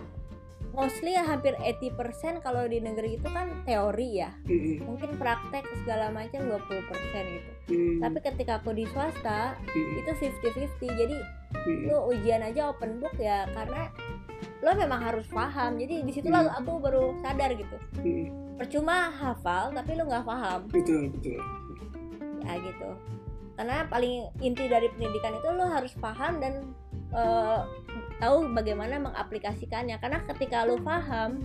mostly hampir 80% kalau di negeri itu kan teori ya. Hmm, mungkin praktek segala macam 20% gitu. Hmm, tapi ketika aku di swasta hmm, itu 50-50 jadi hmm. lu ujian aja open book ya karena lo memang harus paham. Jadi di situlah Hmm. aku baru sadar gitu. Hmm, percuma hafal tapi lu nggak paham. Betul betul. Ya gitu. Karena paling inti dari pendidikan itu lo harus paham dan uh, tahu bagaimana mengaplikasikannya karena ketika lo paham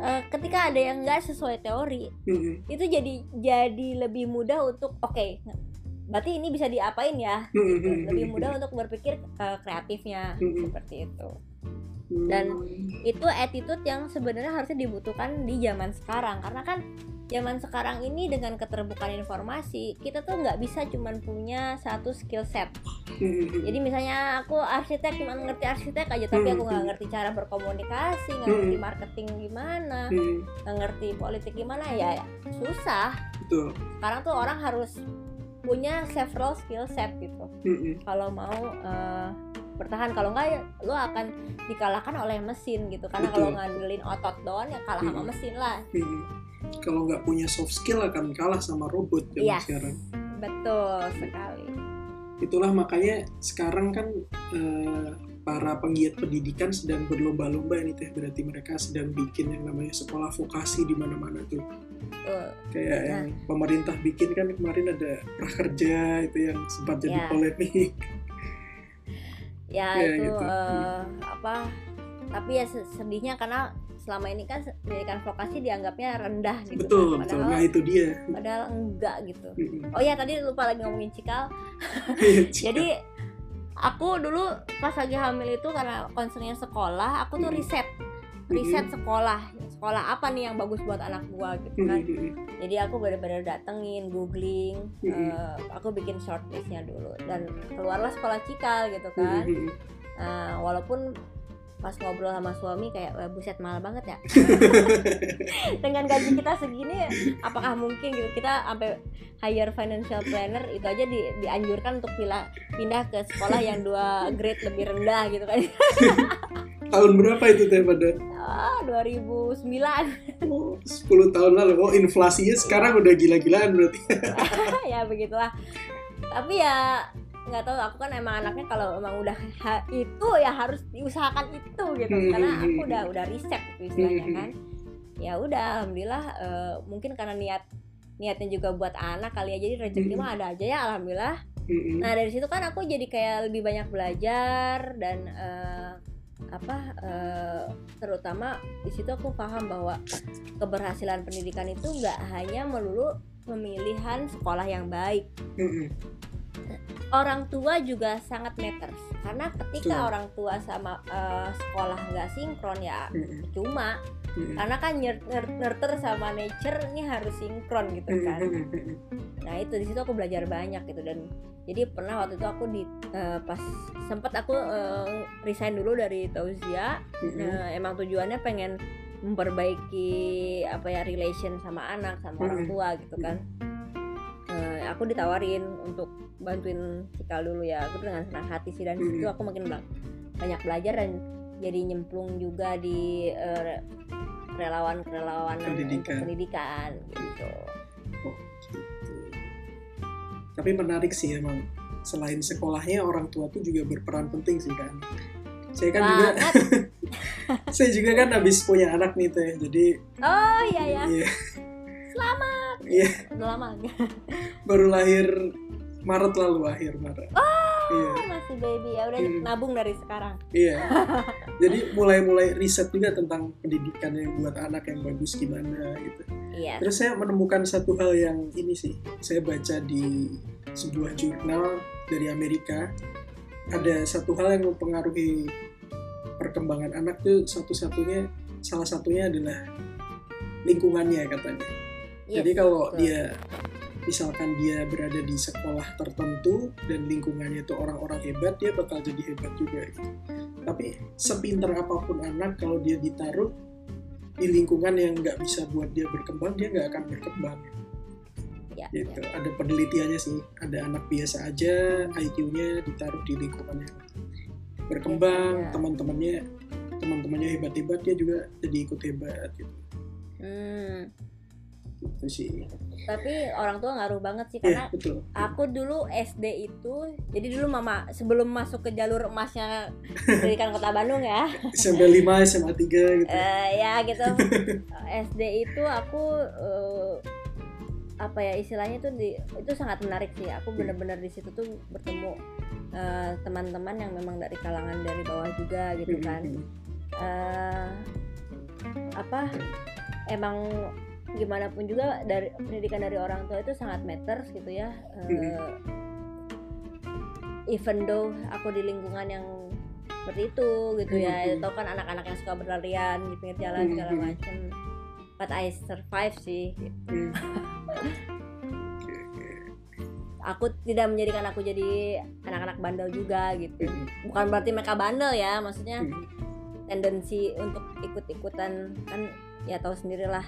uh, ketika ada yang nggak sesuai teori Mm-mm. itu jadi jadi lebih mudah untuk oke berarti ini bisa diapain ya gitu. Lebih mudah untuk berpikir uh, kreatifnya Mm-mm. seperti itu dan- itu attitude yang sebenarnya harusnya dibutuhkan di zaman sekarang karena kan zaman sekarang ini dengan keterbukaan informasi kita tuh nggak bisa cuman punya satu skill set. Mm-mm. jadi misalnya aku arsitek cuma ngerti arsitek aja tapi aku nggak ngerti cara berkomunikasi nggak ngerti marketing gimana nggak ngerti politik gimana ya susah. Betul. Sekarang tuh orang harus punya several skill set gitu. Kalau mau eh, bertahan kalau nggak ya lo akan dikalahkan oleh mesin gitu karena kalau ngandelin otot doang ya kalah sama Hmm. mesin lah Mm-mm. kalau nggak punya soft skill akan kalah sama robot zaman Yes. sekarang betul sekali itulah makanya sekarang kan eh, para penggiat pendidikan sedang berlomba-lomba ini teh berarti mereka sedang bikin yang namanya sekolah vokasi di mana-mana tuh Tuh. kayak Nah. yang pemerintah bikin kan kemarin ada prakerja itu yang sempat jadi Ya. polemik ya Ya, itu gitu. eh, apa tapi ya se- sedihnya karena selama ini kan pendidikan vokasi dianggapnya rendah gitu betul kan. betul padahal nah itu dia padahal enggak gitu Mm-mm. oh ya tadi lupa lagi ngomongin cikal jadi aku dulu pas lagi hamil itu karena concernnya sekolah aku tuh Mm. riset riset sekolah. Sekolah apa nih yang bagus buat anak gua gitu kan? Jadi aku benar-benar datengin googling eh, aku bikin shortlistnya dulu. Dan keluarlah sekolah cikal gitu kan. Eh, walaupun pas ngobrol sama suami kayak "Wah, buset mahal banget ya. Dengan gaji kita segini apakah mungkin gitu kita sampai hire financial planner itu aja di, dianjurkan untuk pindah pindah ke sekolah yang dua grade lebih rendah gitu kan? Tahun berapa itu teh pada ah 2009 oh, 10 tahun lalu. Oh inflasinya sekarang udah gila-gilaan berarti. Ya begitulah. Tapi ya nggak tahu aku kan emang anaknya kalau emang udah ha- itu ya harus diusahakan itu gitu. Hmm, karena hmm, aku hmm. udah udah riset gitu istilahnya Hmm, kan. ya udah alhamdulillah eh, mungkin karena niat niatnya juga buat anak kali ya jadi rezeki Hmm. mah ada aja ya alhamdulillah. Nah dari situ kan aku jadi kayak lebih banyak belajar dan eh, apa eh, terutama di situ aku paham bahwa keberhasilan pendidikan itu nggak hanya melulu pemilihan sekolah yang baik. Orang tua juga sangat matters. Karena ketika orang tua sama eh, sekolah nggak sinkron ya cuma Mm-mm. karena kan nurture sama nature ini harus sinkron gitu kan Mm-mm. nah itu di situ aku belajar banyak gitu dan jadi pernah waktu itu aku di eh, pas sempet aku eh, resign dulu dari Tauzia Mm-mm. Nah, emang tujuannya pengen memperbaiki apa ya relation sama anak sama orang tua gitu kan. Eh, aku ditawarin untuk bantuin cikal dulu ya. Aku dengan senang hati sih dan situ aku makin banyak belajar dan jadi nyemplung juga di eh, relawan-relawan untuk Pendidikan. pendidikan gitu. Oh, gitu. Tapi menarik sih emang selain sekolahnya orang tua tuh juga berperan penting sih kan. Saya kan juga Banget. saya juga kan habis punya anak nih teh. Jadi Oh iya ya, iya, selamat. Iya. Udah lama baru lahir Maret lalu akhir Maret. Iya. masih baby ya udah Hmm. nabung dari sekarang. Iya. Jadi mulai-mulai riset juga tentang pendidikan yang buat anak yang bagus gimana gitu. Iya. Terus saya menemukan satu hal yang ini sih. Saya baca di sebuah jurnal dari Amerika. Ada satu hal yang mempengaruhi perkembangan anak tuh satu-satunya salah satunya adalah lingkungannya katanya. Yes, Jadi kalau betul. dia misalkan dia berada di sekolah tertentu dan lingkungannya itu orang-orang hebat, dia bakal jadi hebat juga. Gitu. Tapi sepinter apa pun anak, kalau dia ditaruh di lingkungan yang nggak bisa buat dia berkembang, dia nggak akan berkembang. ya, Gitu. ya. Ada penelitiannya sih. Ada anak biasa aja, IQ-nya ditaruh di lingkungannya berkembang, Biasanya. teman-temannya teman-temannya hebat-hebat, dia juga jadi ikut hebat. Gitu, Hmm, gitu sih. tapi orang tua ngaruh banget sih Iya karena betul. aku dulu SD itu jadi dulu mama sebelum masuk ke jalur emasnya pendidikan kota Bandung ya SMP 5, SMA 3 gitu. eh, ya gitu SD itu aku eh, apa ya istilahnya tuh di itu sangat menarik sih aku Hmm. bener-bener di situ tuh bertemu eh, teman-teman yang memang dari kalangan dari bawah juga gitu kan Hmm, eh apa emang gimana pun juga dari pendidikan dari orang tua itu sangat matters gitu ya. Eh, even though aku di lingkungan yang seperti itu gitu ya itu kan anak-anak yang suka berlarian di pinggir jalan segala macam but I survive sih. Aku tidak menjadikan aku jadi anak-anak bandel juga gitu. Bukan berarti mereka bandel ya maksudnya tendensi untuk ikut-ikutan kan ya tahu sendirilah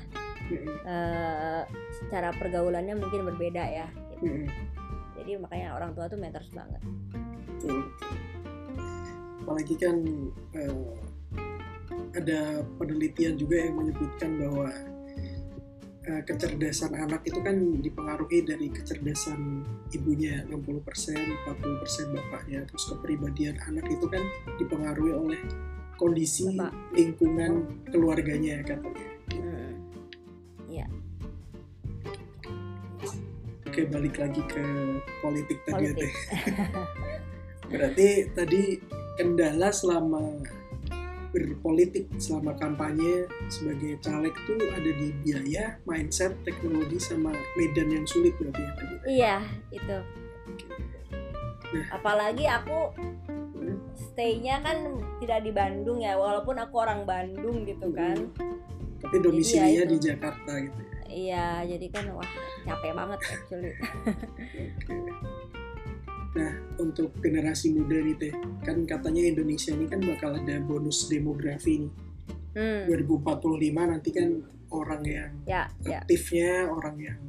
hmm, eh, secara pergaulannya mungkin berbeda ya gitu. hmm. jadi makanya orang tua tuh matters banget. Apalagi kan eh, ada penelitian juga yang menyebutkan bahwa eh, kecerdasan anak itu kan dipengaruhi dari kecerdasan ibunya 60%, 40% bapaknya. Terus kepribadian anak itu kan dipengaruhi oleh kondisi Bapak. lingkungan keluarganya katanya. Hmm. Oke, balik lagi ke politik tadi ya. Teh. Berarti tadi kendala selama berpolitik selama kampanye sebagai caleg tuh ada di biaya, mindset, teknologi sama medan yang sulit berarti ya tadi. iya itu Nah. apalagi aku Hmm. stay-nya kan tidak di Bandung ya walaupun aku orang Bandung gitu kan Tapi domisilinya itu. di Jakarta gitu ya. iya jadi kan wah capek banget actually. Nah, untuk generasi muda nih Teh, kan katanya Indonesia ini kan bakal ada bonus demografi nih. hmm. 2045 nanti kan orang yang ya ya aktifnya orang yang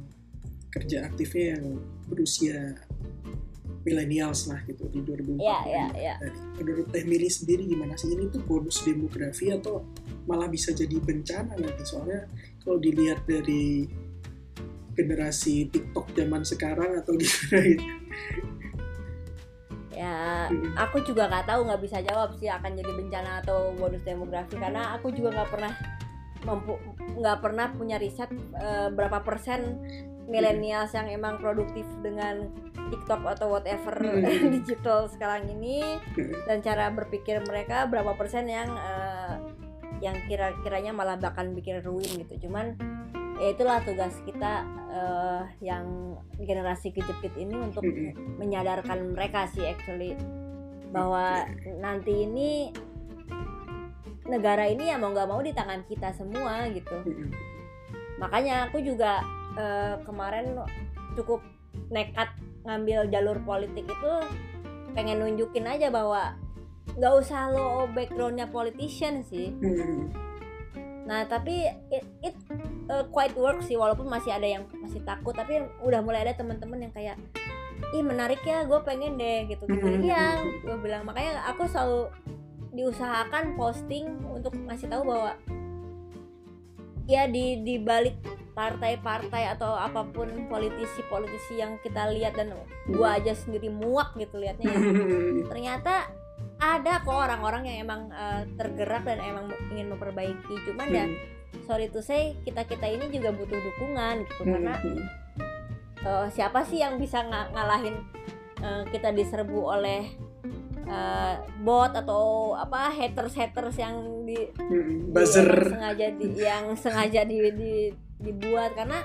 kerja aktifnya yang berusia millennials lah gitu di 2045 ya ya ya tadi. Menurut Teh Mili sendiri gimana sih? Ini tuh bonus demografi atau malah bisa jadi bencana nanti? Soalnya kalau dilihat dari generasi TikTok zaman sekarang atau gimana gitu. ya aku juga nggak tahu nggak bisa jawab sih akan jadi bencana atau bonus demografi. Karena aku juga nggak pernah mampu nggak pernah punya riset eh, berapa persen millennials yang emang produktif dengan TikTok atau whatever Hmm. digital sekarang ini dan cara berpikir mereka berapa persen yang eh, yang kira-kiranya malah bakal bikin ruin gitu cuman ya itulah tugas kita eh, yang generasi kejepit ini untuk Hmm. menyadarkan mereka sih actually bahwa nanti ini negara ini ya mau nggak mau di tangan kita semua gitu Hmm. makanya aku juga eh, kemarin cukup nekat ngambil jalur politik itu pengen nunjukin aja bahwa nggak usah lo backgroundnya politician sih Hmm. nah tapi it, it uh, quite work sih walaupun masih ada yang masih takut tapi udah mulai ada teman-teman yang kayak ih menarik ya gue pengen deh gitu gitu Hmm. iya gue bilang makanya aku selalu diusahakan posting untuk ngasih tahu bahwa ya di di balik partai-partai atau apa pun politisi-politisi yang kita lihat dan gua aja sendiri muak gitu liatnya ya Hmm. ternyata ada kok orang-orang yang emang uh, tergerak dan emang ingin memperbaiki cuman ya Hmm. sorry to say kita kita ini juga butuh dukungan gitu karena Hmm. uh, siapa sih yang bisa nga- ngalahin uh, kita diserbu oleh uh, bot atau apa haters haters yang di, Hmm. di- buzzer yang sengaja di, yang sengaja di, di- dibuat karena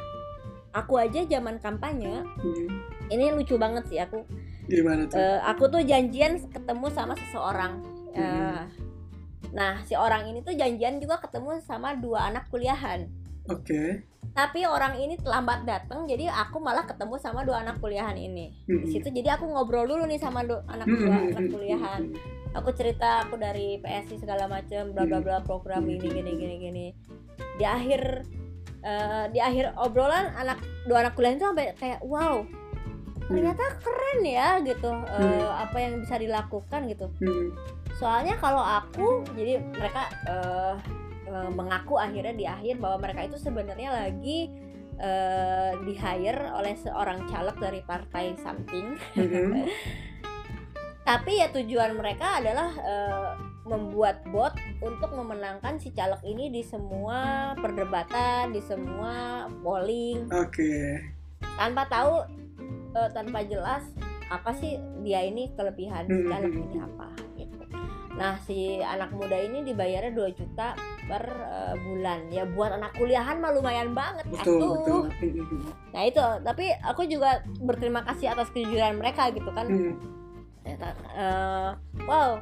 aku aja zaman kampanye Hmm. ini lucu banget sih aku gimana tuh Eh, aku tuh janjian ketemu sama seseorang Eh, Mhm. nah si orang ini tuh janjian juga ketemu sama dua anak kuliahan oke. Tapi orang ini terlambat datang jadi aku malah ketemu sama dua anak kuliahan ini. Hmm. di situ jadi aku ngobrol dulu nih sama dua anak Hmm. dua anak kuliahan. aku cerita aku dari PSI segala macam bla bla bla program ini gini gini gini. Di akhir eh, di akhir obrolan anak dua anak kuliahan itu sampai kayak wow ternyata keren ya gitu. Eh, Hmm. apa yang bisa dilakukan gitu. Hmm. soalnya kalau aku jadi mereka eh, eh, mengaku akhirnya di akhir bahwa mereka itu sebenarnya lagi eh, di hire oleh seorang caleg dari partai something. Hmm. tapi ya tujuan mereka adalah eh, membuat bot untuk memenangkan si caleg ini di semua perdebatan di semua polling. Oke. Tanpa tahu eh, tanpa jelas apa sih dia ini kelebihan si caleg hmm, ini apa gitu. Nah si anak muda ini dibayarnya 2 juta per eh, bulan. Ya buat anak kuliahan mah lumayan banget. Betul atuh. betul. Hmm, nah itu. Tapi aku juga berterima kasih atas kejujuran mereka gitu kan. Hmm, eh, wow.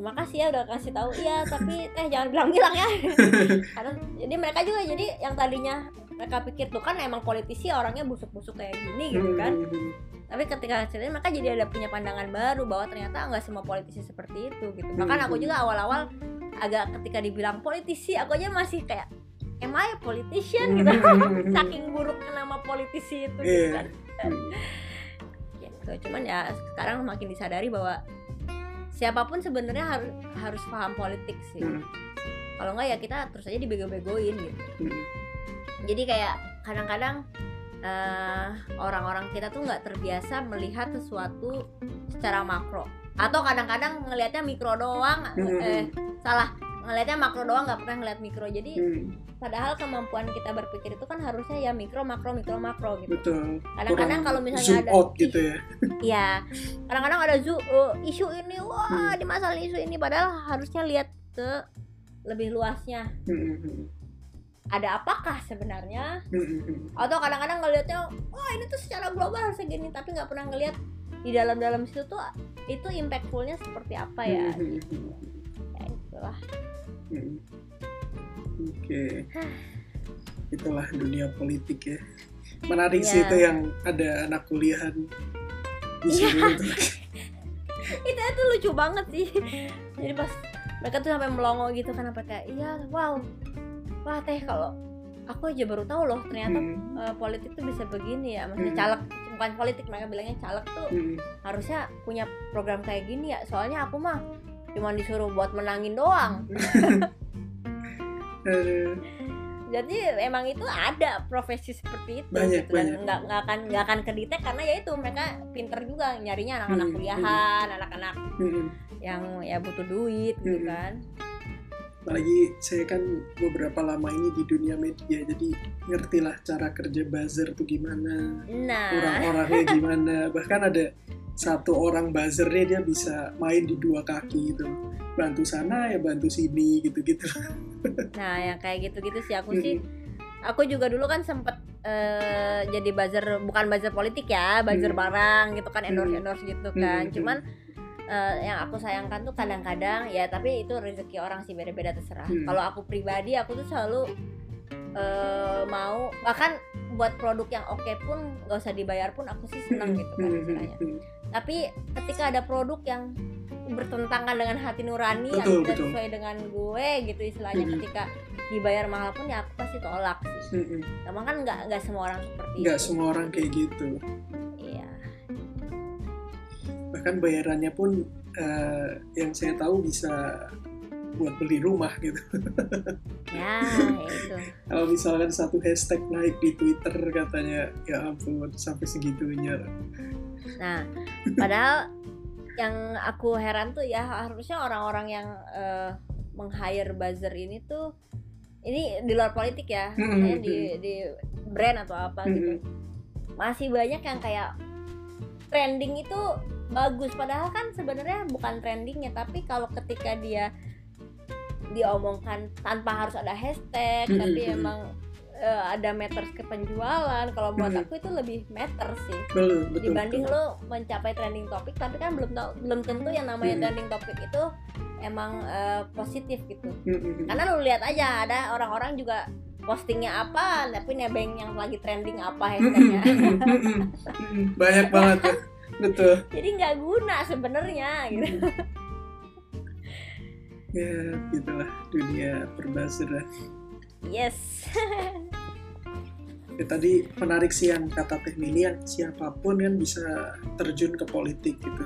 Makasih ya udah kasih tahu. Iya tapi teh jangan bilang-bilang ya. Karena jadi mereka juga jadi yang tadinya mereka pikir tuh kan emang politisi orangnya busuk-busuk kayak gini gitu kan. Hmm, tapi ketika hasilnya mereka jadi ada punya pandangan baru bahwa ternyata nggak semua politisi seperti itu gitu bahkan aku juga awal-awal agak ketika dibilang politisi aku aja masih kayak am I a politician gitu Hmm. saking buruknya nama politisi itu gitu Iya. kan gitu cuman ya sekarang makin disadari bahwa siapa pun sebenarnya harus harus paham politik sih Hmm. kalau nggak ya kita terus aja dibego-begoin gitu Hmm. jadi kayak kadang-kadang eh, orang-orang kita tuh nggak terbiasa melihat sesuatu secara makro. Atau kadang-kadang ngelihatnya mikro doang. Hmm. eh salah ngelihatnya makro doang nggak pernah ngeliat mikro. Jadi Hmm. padahal kemampuan kita berpikir itu kan harusnya ya mikro makro mikro makro gitu. Betul. Kadang-kadang kalau misalnya zoom ada out gitu ya. Iya, kadang-kadang ada zu, uh, isu ini, wah Hmm. di masalah isu ini, padahal harusnya lihat ke lebih luasnya. Hmm, hmm, Ada apakah sebenarnya? Atau kadang-kadang ngelihatnya, wah ini tuh secara global harusnya gini, tapi nggak pernah ngelihat di dalam-dalam situ tuh itu impactfulnya seperti apa ya? Gitu. Ya itulah. oke itulah dunia politik ya menarik sih Iya. itu yang ada anak kuliahan di Iya. sini itu itu itu lucu banget sih. Jadi pas mereka tuh sampai melongo gitu kan apa kayak, iya, wow, wah teh kalau aku aja baru tahu loh ternyata Hmm, eh, politik tuh bisa begini ya maksudnya Hmm. caleg bukan politik mereka bilangnya caleg tuh hmm. harusnya punya program kayak gini ya soalnya aku mah cuma disuruh buat menangin doang jadi emang itu ada profesi seperti itu Banyak, gitu. dan banyak. nggak nggak akan nggak akan kedetek karena ya itu mereka pinter juga nyarinya anak-anak Hmm, kuliahan anak-anak Hmm. yang ya butuh duit gitu Hmm. kan apalagi saya kan beberapa lama ini di dunia media jadi ngerti lah cara kerja buzzer tuh gimana nah. orang-orangnya gimana. Bahkan ada satu orang buzzernya dia bisa main di dua kaki gitu. Bantu sana ya bantu sini gitu-gitu. Nah yang kayak gitu-gitu sih aku sih. Aku juga dulu kan sempet eh, jadi buzzer bukan buzzer politik ya buzzer Hmm. barang gitu kan endorse endorse gitu kan. Hmm. cuman eh, yang aku sayangkan tuh kadang-kadang ya tapi itu rezeki orang sih beda-beda terserah Hmm. kalau aku pribadi aku tuh selalu eh, mau bahkan buat produk yang oke pun gak usah dibayar pun aku sih senang gitu kan Hmm, istilahnya hmm, tapi ketika ada produk yang bertentangan dengan hati nurani Betul, yang tidak betul. sesuai dengan gue gitu istilahnya Mhm. ketika dibayar mahal pun ya aku pasti tolak sih hmm, hmm. Emang kan nggak nggak semua orang seperti nggak semua orang kayak gitu bahkan bayarannya pun eh, yang saya tahu bisa buat beli rumah gitu. Ya itu. Kalau misalkan satu hashtag naik di Twitter katanya ya ampun sampai segitunya. Nah padahal yang aku heran tuh ya harusnya orang-orang yang eh, meng-hire buzzer ini tuh ini di luar politik ya Mhm, misalnya di di brand atau apa gitu. Mhm. masih banyak yang kayak trending itu bagus padahal kan sebenarnya bukan trendingnya tapi kalau ketika dia diomongkan tanpa harus ada hashtag Mhm, tapi emang eh, ada matters ke penjualan kalau buat Mhm. aku itu lebih matter sih belum betul dibanding betul. lo mencapai trending topik tapi kan belum tahu belum tentu yang namanya Mhm. trending topik itu emang eh, positif gitu Hmm, hmm, hmm. karena lu lihat aja ada orang-orang juga postingnya apa tapi nebeng yang lagi trending apa hashtagnya banyak banget ya. betul. Jadi nggak guna sebenarnya gitu. Ya gitulah dunia perbuzzer yes. Ya, tadi menarik sih yang kata Teh Mili yang siapa pun kan bisa terjun ke politik gitu.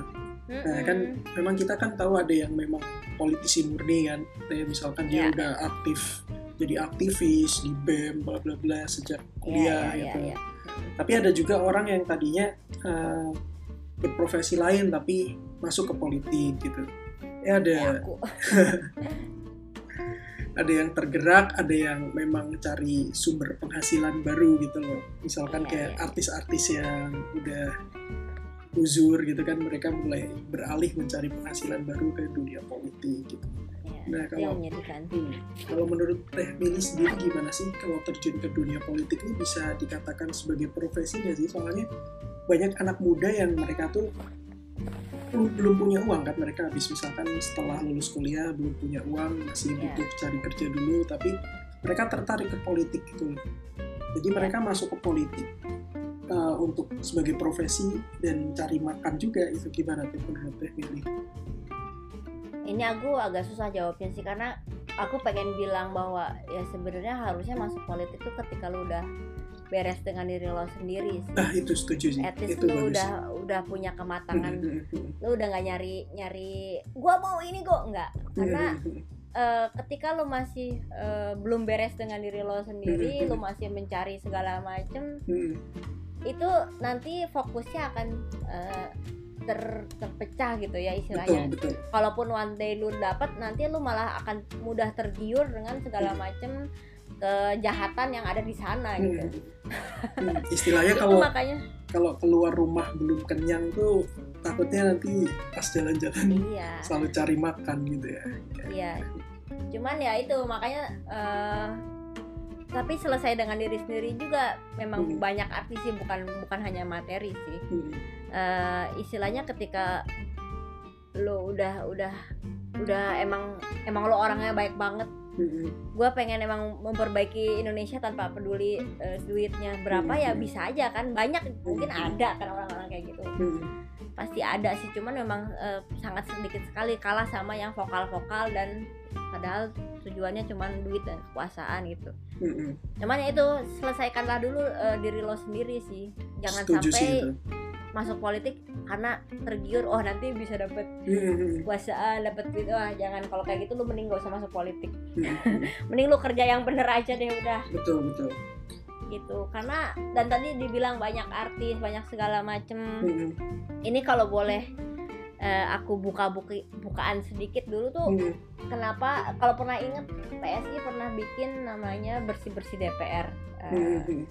Nah kan memang kita kan tahu ada yang memang politisi murni kan, kayak misalkan dia Iya. udah aktif jadi aktivis di BEM bla bla bla sejak kuliah iya, gitu. iya. Tapi ada juga orang yang tadinya eh, berprofesi lain tapi masuk ke politik gitu. Ya ada aku ada yang tergerak ada yang memang cari sumber penghasilan baru gitu loh misalkan Iya, kayak iya. artis-artis yang udah uzur gitu kan mereka mulai beralih mencari penghasilan baru ke dunia politik gitu ya, Nah, kalau- Hmm. Kalau menurut Teh Mili sendiri gimana sih kalau terjun ke dunia politik ini bisa dikatakan sebagai profesi nggak sih? Soalnya banyak anak muda yang mereka tuh belum, punya uang kan mereka habis misalkan setelah lulus kuliah belum punya uang masih Iya. butuh cari kerja dulu tapi mereka tertarik ke politik gitu. Jadi mereka masuk ke politik uh, untuk sebagai profesi dan cari makan juga itu gimana tuh menurut Teh Mili? ini aku agak susah jawabnya sih karena aku pengen bilang bahwa ya sebenarnya harusnya masuk politik tuh ketika lu udah beres dengan diri lo sendiri sih. Ah itu setuju sih. At least itu lu bagus. udah udah punya kematangan. Lu udah nggak nyari nyari gua mau ini kok. Nggak. Karena eh, ketika lu masih eh, belum beres dengan diri lo sendiri lu masih mencari segala macem itu nanti fokusnya akan eh, ter terpecah gitu ya betul istilahnya. Betul. kalaupun one day lu dapat nanti lu malah akan mudah tergiur dengan segala macem kejahatan yang ada di sana Hmm. gitu Hmm, Istilahnya itu kalau makanya kalau keluar rumah belum kenyang tuh takutnya nanti pas jalan-jalan iya selalu cari makan gitu ya. Iya. Cuman ya itu makanya eh, tapi selesai dengan diri sendiri juga memang Hmm. banyak artis sih bukan bukan hanya materi sih. Hmm, Eh, istilahnya ketika lo udah udah udah emang emang lo orangnya baik banget. Hmm, Gue pengen emang memperbaiki Indonesia tanpa peduli eh, duitnya berapa ya Hmm. bisa aja kan. Banyak mungkin ada kan orang-orang kayak gitu. Hmm, pasti ada sih cuman memang eh, sangat sedikit sekali kalah sama yang vokal-vokal dan padahal tujuannya cuman duit dan kekuasaan gitu. Hmm, hmm. cuman ya itu selesaikanlah dulu eh, diri lo sendiri sih. Jangan Setuju sih sampai itu. masuk politik karena tergiur oh nanti bisa dapet Hmm, hmm, dapet duit. Wah jangan. Kalau kayak gitu lu mending gak usah masuk politik. Hmm, mending lu kerja yang bener aja deh udah. Betul betul. gitu. Karena dan tadi dibilang banyak artis banyak segala macem. Hmm, ini kalau boleh eh, aku buka buki bukaan sedikit. Dulu tuh hmm. kenapa kalau pernah inget PSI pernah bikin namanya bersih bersih DPR Eh, Hmm, hmm.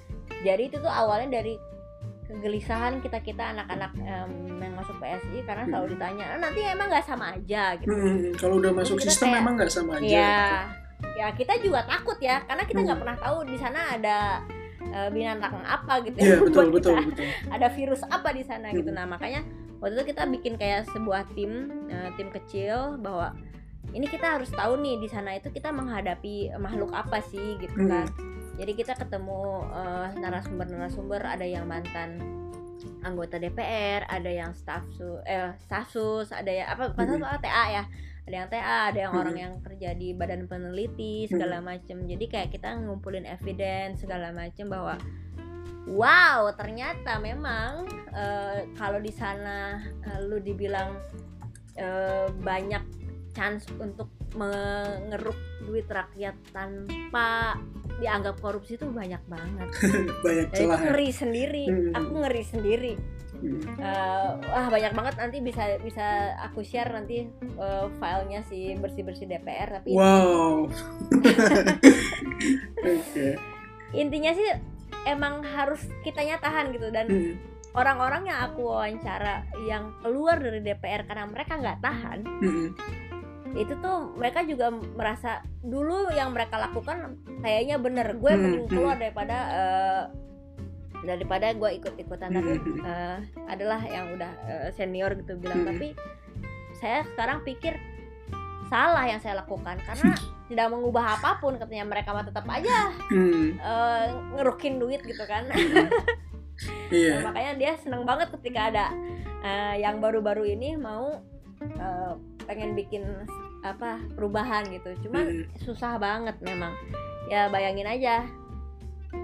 jadi itu tuh awalnya dari kegelisahan kita kita anak-anak em, yang masuk PSI karena selalu Hmm. ditanya "Ah, nanti emang nggak sama aja gitu Hmm, hmm. Kalau udah masuk Kita sistem kayak- memang nggak sama aja. ya ya kita juga takut ya karena kita nggak Hmm. pernah tahu di sana ada eh, binatang apa gitu Iya yang betul betul kita- betul. ada virus apa di sana gitu Hmm. nah makanya waktu itu kita bikin kayak sebuah tim eh, tim kecil bahwa ini kita harus tahu nih di sana itu kita menghadapi makhluk apa sih gitu Hmm. Jadi kita ketemu eh, narasumber-narasumber ada yang mantan anggota DPR ada yang staf su eh stafsus ada yang apa pas Hmm. TA ya. Ada yang TA ada yang orang yang kerja di badan peneliti segala macem. Jadi kayak kita ngumpulin evidence segala macem bahwa wow ternyata memang eh, kalau di sana eh, lu dibilang eh, banyak chance untuk mengeruk duit rakyat tanpa dianggap korupsi itu banyak banget Banyak celah. ya. ngeri sendiri Hmm. aku ngeri sendiri Hmm. Eh, wah banyak banget nanti bisa bisa aku share nanti eh, filenya si bersih bersih DPR tapi Wow. Oke. intinya sih emang harus kitanya tahan gitu dan Hmm, orang-orang yang aku wawancara yang keluar dari DPR karena mereka nggak tahan hmm, itu tuh mereka juga merasa dulu yang mereka lakukan kayaknya bener gue Hmm, mending hmm. keluar daripada eh, daripada gue ikut-ikutan tapi Hmm, hmm. eh, adalah yang udah eh, senior gitu bilang Hmm. tapi saya sekarang pikir salah yang saya lakukan karena tidak mengubah apa pun katanya mereka mah tetap aja hmm, eh, ngerukin duit gitu kan hmm. Iya. Nah, makanya dia seneng banget ketika ada eh, yang baru-baru ini mau eh, pengen bikin apa perubahan gitu. Cuman Hmm. susah banget memang. Ya bayangin aja.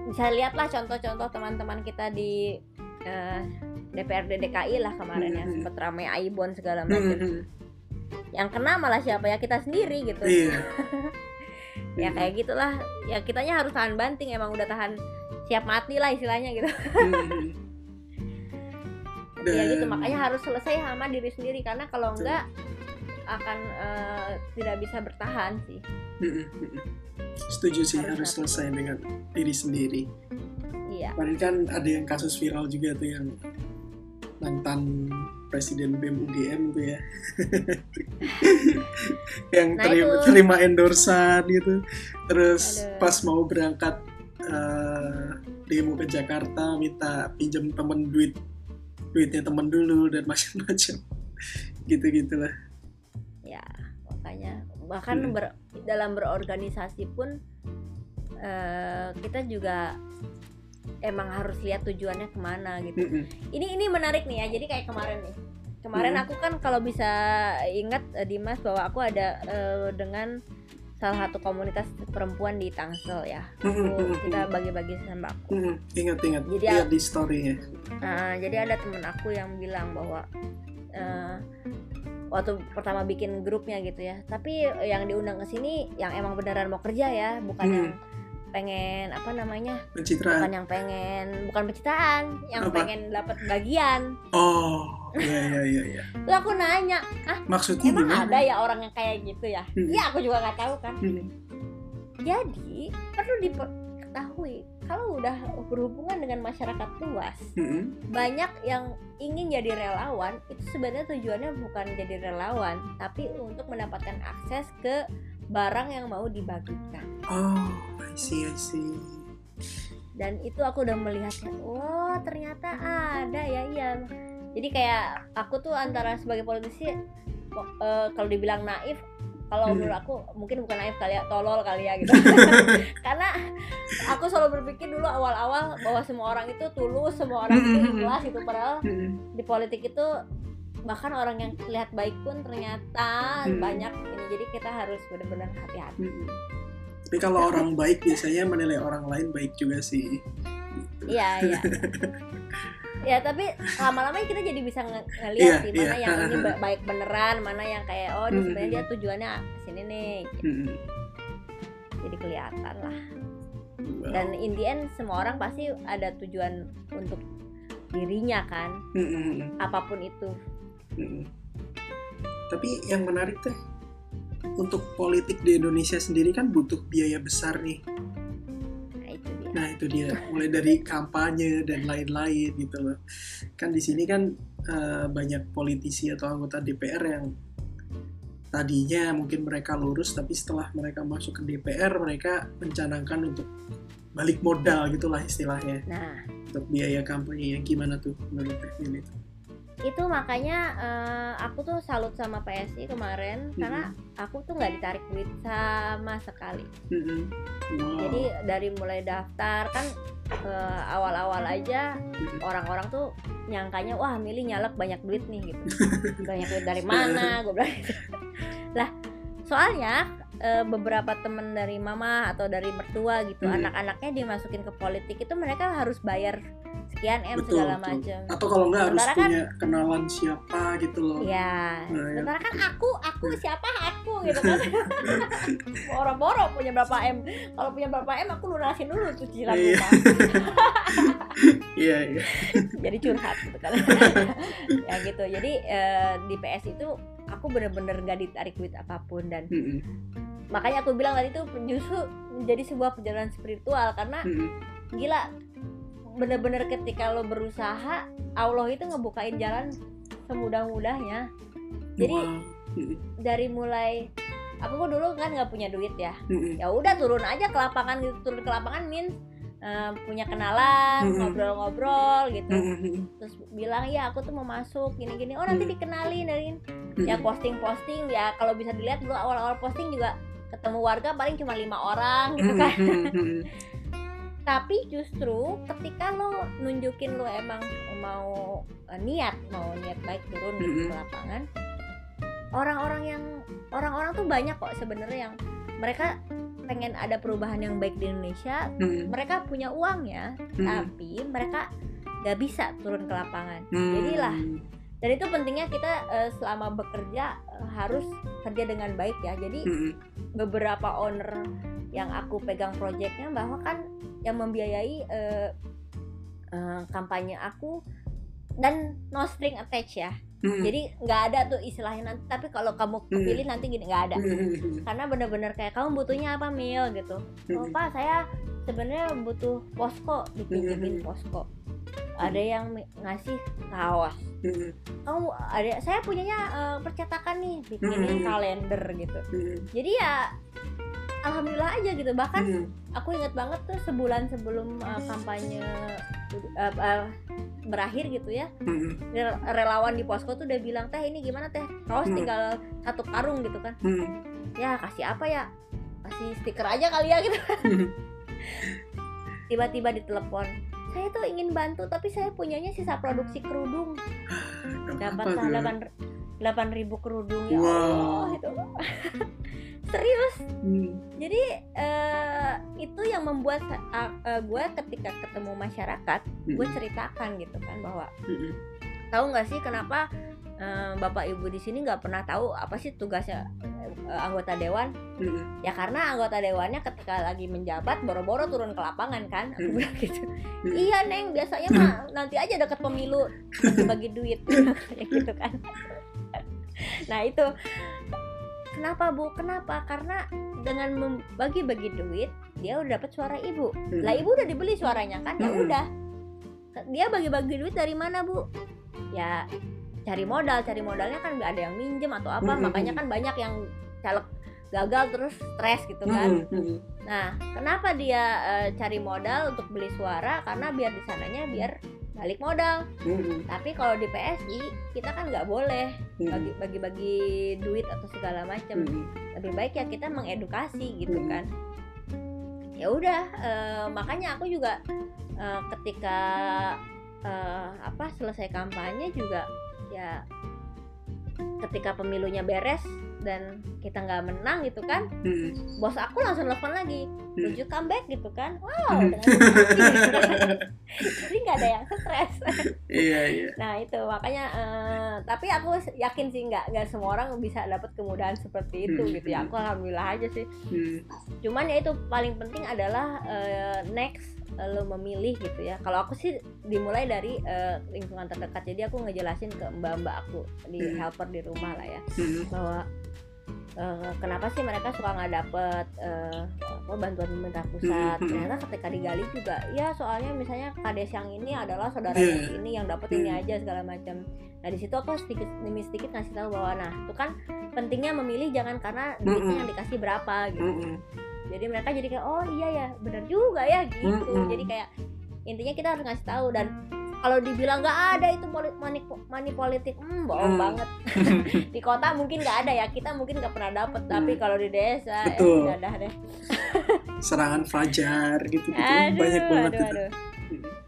Bisa lihatlah contoh-contoh teman-teman kita di eh, DPRD DKI lah kemarin ya Hmm. sempet ramai Aibon segala Hmm, macam. Hmm. yang kena malah siapa ya? Kita sendiri gitu. Iya. ya kayak gitulah. Ya kitanya harus tahan banting. Emang udah tahan siap mati lah istilahnya gitu. Hmm. ya gitu. Dan- makanya harus selesai sama diri sendiri. Karena kalau enggak akan eh, tidak bisa bertahan sih. Setuju sih Harus harus selesai dengan diri sendiri. iya Kemarin kan ada yang kasus viral juga tuh yang mantan presiden BEM UGM tuh ya. yang Nah, terima, itu. terima endorsan gitu. Terus Aduh. pas mau berangkat eh, demo ke Jakarta minta pinjam temen duit duitnya temen dulu dan macam-macam. Gitu-gitulah. Ya makanya bahkan Hmm. ber- dalam berorganisasi pun eh, kita juga emang harus lihat tujuannya ke mana gitu Mm-mm. ini ini menarik nih ya jadi kayak kemarin nih kemarin Hmm. aku kan kalau bisa ingat eh, Dimas bahwa aku ada eh, dengan salah satu komunitas perempuan di Tangsel ya Aku- kita bagi-bagi sembako mm-mm. Ingat-ingat. Jadi Lihat di story-nya. Nah, jadi ada temen aku yang bilang bahwa eh, waktu pertama bikin grupnya gitu ya tapi yang diundang ke sini yang emang beneran mau kerja ya bukan Hmm. yang pengen apa namanya Pencitraan. bukan yang pengen bukan pencitraan yang Apa? pengen dapat bagian Oh, iya iya iya iya. Terus aku nanya Maksudnya emang gimana? ada ya orang yang kayak gitu ya Hmm. Iya aku juga nggak tahu kan Hmm. jadi perlu diketahui kalau udah berhubungan dengan masyarakat luas Hmm. banyak yang ingin jadi relawan itu sebenarnya tujuannya bukan jadi relawan tapi untuk mendapatkan akses ke barang yang mau dibagikan Oh, I see, I see. dan itu aku udah melihatnya oh ternyata ada ya iya jadi kayak aku tuh antara sebagai politisi eh, kalau dibilang naif kalau Hmm. menurut aku mungkin bukan naif kali ya tolol kali ya gitu karena aku selalu berpikir dulu awal-awal bahwa semua orang itu tulus semua orang itu Hmm. ikhlas itu padahal Hmm. di politik itu bahkan orang yang terlihat baik pun ternyata Hmm. banyak ini jadi kita harus benar-benar hati-hati Hmm. Tapi kalau orang baik biasanya menilai orang lain baik juga sih. iya iya ya tapi lama-lama kita jadi bisa Iya, ngeliat sih mana iya. yang ini ba- baik beneran mana yang kayak oh ini Hmm. sebenarnya dia tujuannya sini nih Hmm. jadi kelihatan lah Wow. dan in the end semua orang pasti ada tujuan untuk dirinya kan Hmm, hmm, hmm, apa pun itu hmm. Tapi yang menarik teh untuk politik di Indonesia sendiri kan butuh biaya besar nih. Nah itu dia itu mulai dari kampanye dan lain-lain gitu loh. Kan di sini kan eh, banyak politisi atau anggota DPR yang tadinya mungkin mereka lurus tapi setelah mereka masuk ke DPR mereka mencanangkan untuk balik modal gitulah istilahnya nah untuk biaya kampanye yang gimana tuh menurut Teh Lili? Itu makanya eh, aku tuh salut sama PSI kemarin karena aku tuh nggak ditarik duit sama sekali Mm-mm. Wow. jadi dari mulai daftar kan eh, awal-awal aja Mm-mm. orang-orang tuh nyangkanya wah milih nyalek banyak duit nih gitu banyak duit dari mana gue bilang gitu. lah soalnya eh, beberapa temen dari mama atau dari mertua gitu Hmm. anak-anaknya dimasukin ke politik itu mereka harus bayar sekian m Betul, segala macam atau kalau nggak harus Sementara kan- punya kenalan siapa gitu loh Iya, Nah, ya. sementara kan aku, aku siapa aku gitu kan. Boro-boro punya berapa M. Kalau punya berapa M aku lunasin dulu tuh cicilan Iya. rumah. iya iya Jadi curhat gitu kan. ya gitu. Jadi eh, di PS itu aku bener-bener gak ditarik duit apa pun dan Mm-mm. makanya aku bilang tadi tuh justru menjadi sebuah perjalanan spiritual karena Mm-mm. gila bener-bener ketika lo berusaha Allah itu ngebukain jalan semudah-mudahnya. Jadi Wow. Dari mulai aku dulu kan nggak punya duit ya Mm-mm. ya udah turun aja ke lapangan gitu turun ke lapangan min eh, punya kenalan ngobrol-ngobrol gitu. Terus bilang ya aku tuh mau masuk gini-gini. Oh nanti dikenalin dari ya posting-posting ya kalau bisa dilihat dulu awal-awal posting juga ketemu warga paling cuma lima orang gitu kan. tapi justru ketika lo nunjukin lo emang mau eh, niat mau niat baik turun gitu ke lapangan orang-orang yang orang-orang tuh banyak kok sebenarnya yang mereka pengen ada perubahan yang baik di Indonesia Mm-mm. mereka punya uang ya Mm-mm. tapi mereka nggak bisa turun ke lapangan Mm. jadilah dan itu pentingnya kita eh, selama bekerja eh, harus kerja dengan baik ya jadi Mm-mm. beberapa owner yang aku pegang proyeknya bahwa kan yang membiayai eh, eh, kampanye aku dan no string attached ya Mm-mm. jadi nggak ada tuh istilahnya nanti tapi kalau kamu kepilih nanti gini nggak ada. Mm-mm. karena bener-bener kayak kamu butuhnya apa mil gitu. Oh pak saya sebenarnya butuh posko dipinjemin posko. Ada yang ngasih kaos. Kamu ada saya punyanya eh, percetakan nih bikinin kalender gitu. Jadi ya alhamdulillah aja gitu. Bahkan Mm-mm. aku inget banget tuh sebulan sebelum uh, kampanye uh, uh, berakhir gitu ya. Rel- relawan di posko tuh udah bilang teh ini gimana teh? Kaos Hmm. tinggal satu karung gitu kan. Mm-mm. ya kasih apa ya? Kasih stiker aja kali ya gitu. Tiba-tiba ditelepon saya tuh ingin bantu tapi saya punyanya sisa produksi kerudung. Dapat delapan delapan ribu kerudung ya Wow. Allah itu serius Mm. jadi eh, itu yang membuat gue ketika ketemu masyarakat gue Mm-mm. ceritakan gitu kan bahwa Mm-mm. tahu nggak sih kenapa eh, bapak ibu di sini nggak pernah tahu apa sih tugasnya eh, anggota dewan Mm-mm. ya karena anggota dewannya ketika lagi menjabat boro-boro turun ke lapangan kan aku Hmm. bilang gitu Hmm. iya neng biasanya mah nanti aja deket pemilu bagi duit ya gitu kan nah itu kenapa bu kenapa karena dengan membagi-bagi duit dia udah dapat suara ibu Mm-mm. lah ibu udah dibeli suaranya kan ya Hmm. udah dia bagi-bagi duit dari mana bu ya cari modal cari modalnya kan nggak ada yang minjem atau apa Hmm. makanya kan banyak yang caleg gagal terus stres gitu kan. Mm-mm. nah kenapa dia eh, cari modal untuk beli suara karena biar di sananya biar balik modal Mm-mm. tapi kalau di PSI kita kan nggak boleh bagi bagi-bagi duit atau segala macam Mm-mm. lebih baik ya kita mengedukasi gitu Hmm. kan ya udah eh, makanya aku juga eh, ketika eh, apa selesai kampanye juga ya ketika pemilunya beres dan kita nggak menang gitu kan Mm-mm. bos aku langsung telepon lagi Hmm. would you come back gitu kan wow Hmm. jadi nggak ada yang stres Iya iya. Nah itu makanya eh, tapi aku yakin sih nggak nggak semua orang bisa dapat kemudahan seperti itu Hmm. gitu ya. Aku alhamdulillah aja sih. Mm. Cuman ya itu paling penting adalah eh, next eh, lo memilih gitu ya. Kalau aku sih dimulai dari eh, lingkungan terdekat. Jadi aku ngejelasin ke mbak-mbak aku di Hmm. helper di rumah lah ya Mm. bahwa eh, kenapa sih mereka suka nggak dapet eh, apa bantuan pemerintah pusat? Hmm, hmm. ternyata ketika digali juga. Ya soalnya misalnya kades yang ini adalah saudara Iya. ini yang dapat ini Hmm. aja segala macam nah di situ aku sedikit demi sedikit ngasih tahu bahwa nah itu kan pentingnya memilih jangan karena duitnya yang dikasih berapa gitu. Jadi mereka jadi kayak oh iya ya benar juga ya gitu. jadi kayak intinya kita harus ngasih tahu dan kalau dibilang nggak ada itu money, money politik hmm bohong Hmm. banget di kota mungkin nggak ada ya kita mungkin nggak pernah dapet tapi Hmm. kalau di desa Betul. udah dah deh Serangan fajar gitu gitu aduh banyak banget aduh itu. aduh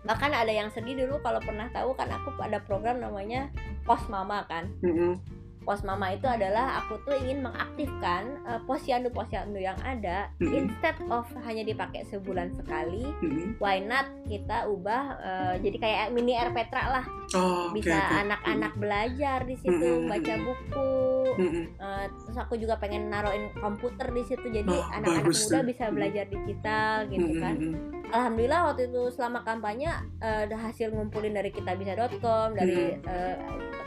bahkan ada yang sedih dulu kalau pernah tahu kan aku ada program namanya pos mama kan Mm-mm. Pos mama itu adalah aku tuh ingin mengaktifkan eh, posyandu posyandu yang ada Mm-mm. instead of hanya dipakai sebulan sekali Mm-mm. why not kita ubah eh, jadi kayak mini RPtra lah Oh, oke bisa anak-anak belajar di situ Mm-mm. baca buku Mm-mm. Eh, terus aku juga pengen naruhin komputer di situ jadi Oh, anak-anak bagus muda tuh. bisa Mm. belajar digital gitu kan Mm-mm. alhamdulillah waktu itu selama kampanye ada hasil ngumpulin dari kitabisa.com dari eh,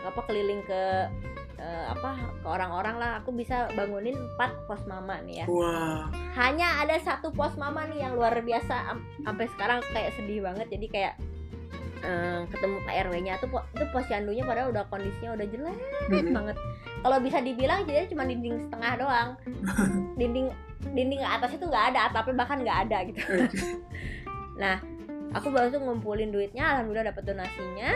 apa keliling ke eh, apa ke orang-orang lah. Aku bisa bangunin empat pos mama nih ya. Wah. hanya ada satu pos mama nih yang luar biasa am- sampai sekarang kayak sedih banget. Jadi kayak eh, ketemu Pak RW-nya tuh po- itu posyandunya padahal udah kondisinya udah jelek Mm-mm. banget. Kalau bisa dibilang jadi cuma dinding setengah doang. Dinding dinding ke atas itu nggak ada atapnya bahkan nggak ada gitu. Nah aku baru tuh ngumpulin duitnya alhamdulillah dapat donasinya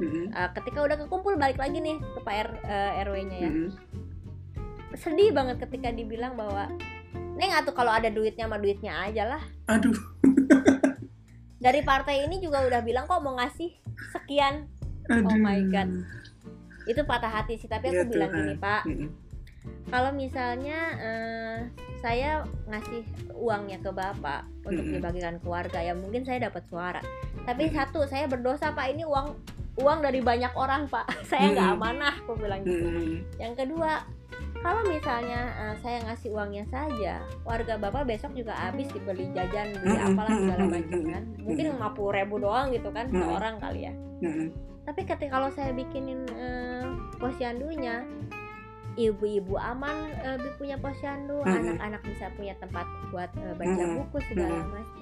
Mm-mm. Eh, ketika udah kekumpul balik lagi nih ke Pak R- eh, RW-nya ya Mm-mm. sedih banget ketika dibilang bahwa Neng atau kalau ada duitnya mah duitnya aja lah Aduh. dari partai ini juga udah bilang kok mau ngasih sekian Aduh. Oh my God. itu patah hati sih tapi aku Ya bilang gini Pak Mm-mm. kalau misalnya eh, saya ngasih uangnya ke bapak untuk Mm-mm. dibagikan keluarga ya mungkin saya dapat suara tapi satu saya berdosa pak ini uang uang dari banyak orang pak. Saya nggak Mm-mm. amanah aku bilang gitu. Mm-mm. yang kedua kalau misalnya eh, saya ngasih uangnya saja warga bapak besok juga habis dibeli jajan beli Mm-mm. apalah segala Mm-mm. macam kan. mungkin lima ribu doang gitu kan seorang kali ya. Tapi ketika kalau saya bikinin eh, posyandunya ibu-ibu aman eh, punya posyandu anak-anak bisa punya tempat buat eh, baca buku segala macam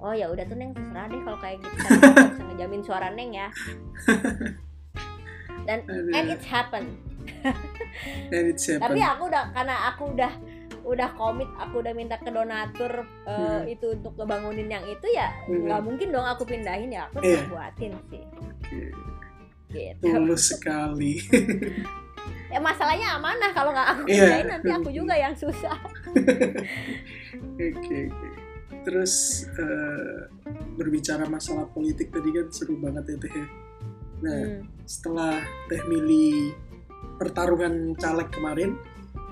oh ya udah tuh neng terserah deh kalau kayak gitu tapi bisa ngejamin suara neng ya dan Aduh. and it's happen And it's tapi happen. aku udah karena aku udah udah komit aku udah minta ke donatur eh, Hmm. itu untuk ngebangunin yang itu ya Hmm. nggak mungkin dong aku pindahin ya aku Iya. buatin sih gitu Tulus sekali. ya masalahnya amanah kalau nggak aku Iya. pindahin nanti aku juga yang susah Oke, oke. Terus eh, berbicara masalah politik tadi kan seru banget ya Teh. Nah, Hmm. setelah Teh milih pertarungan caleg kemarin,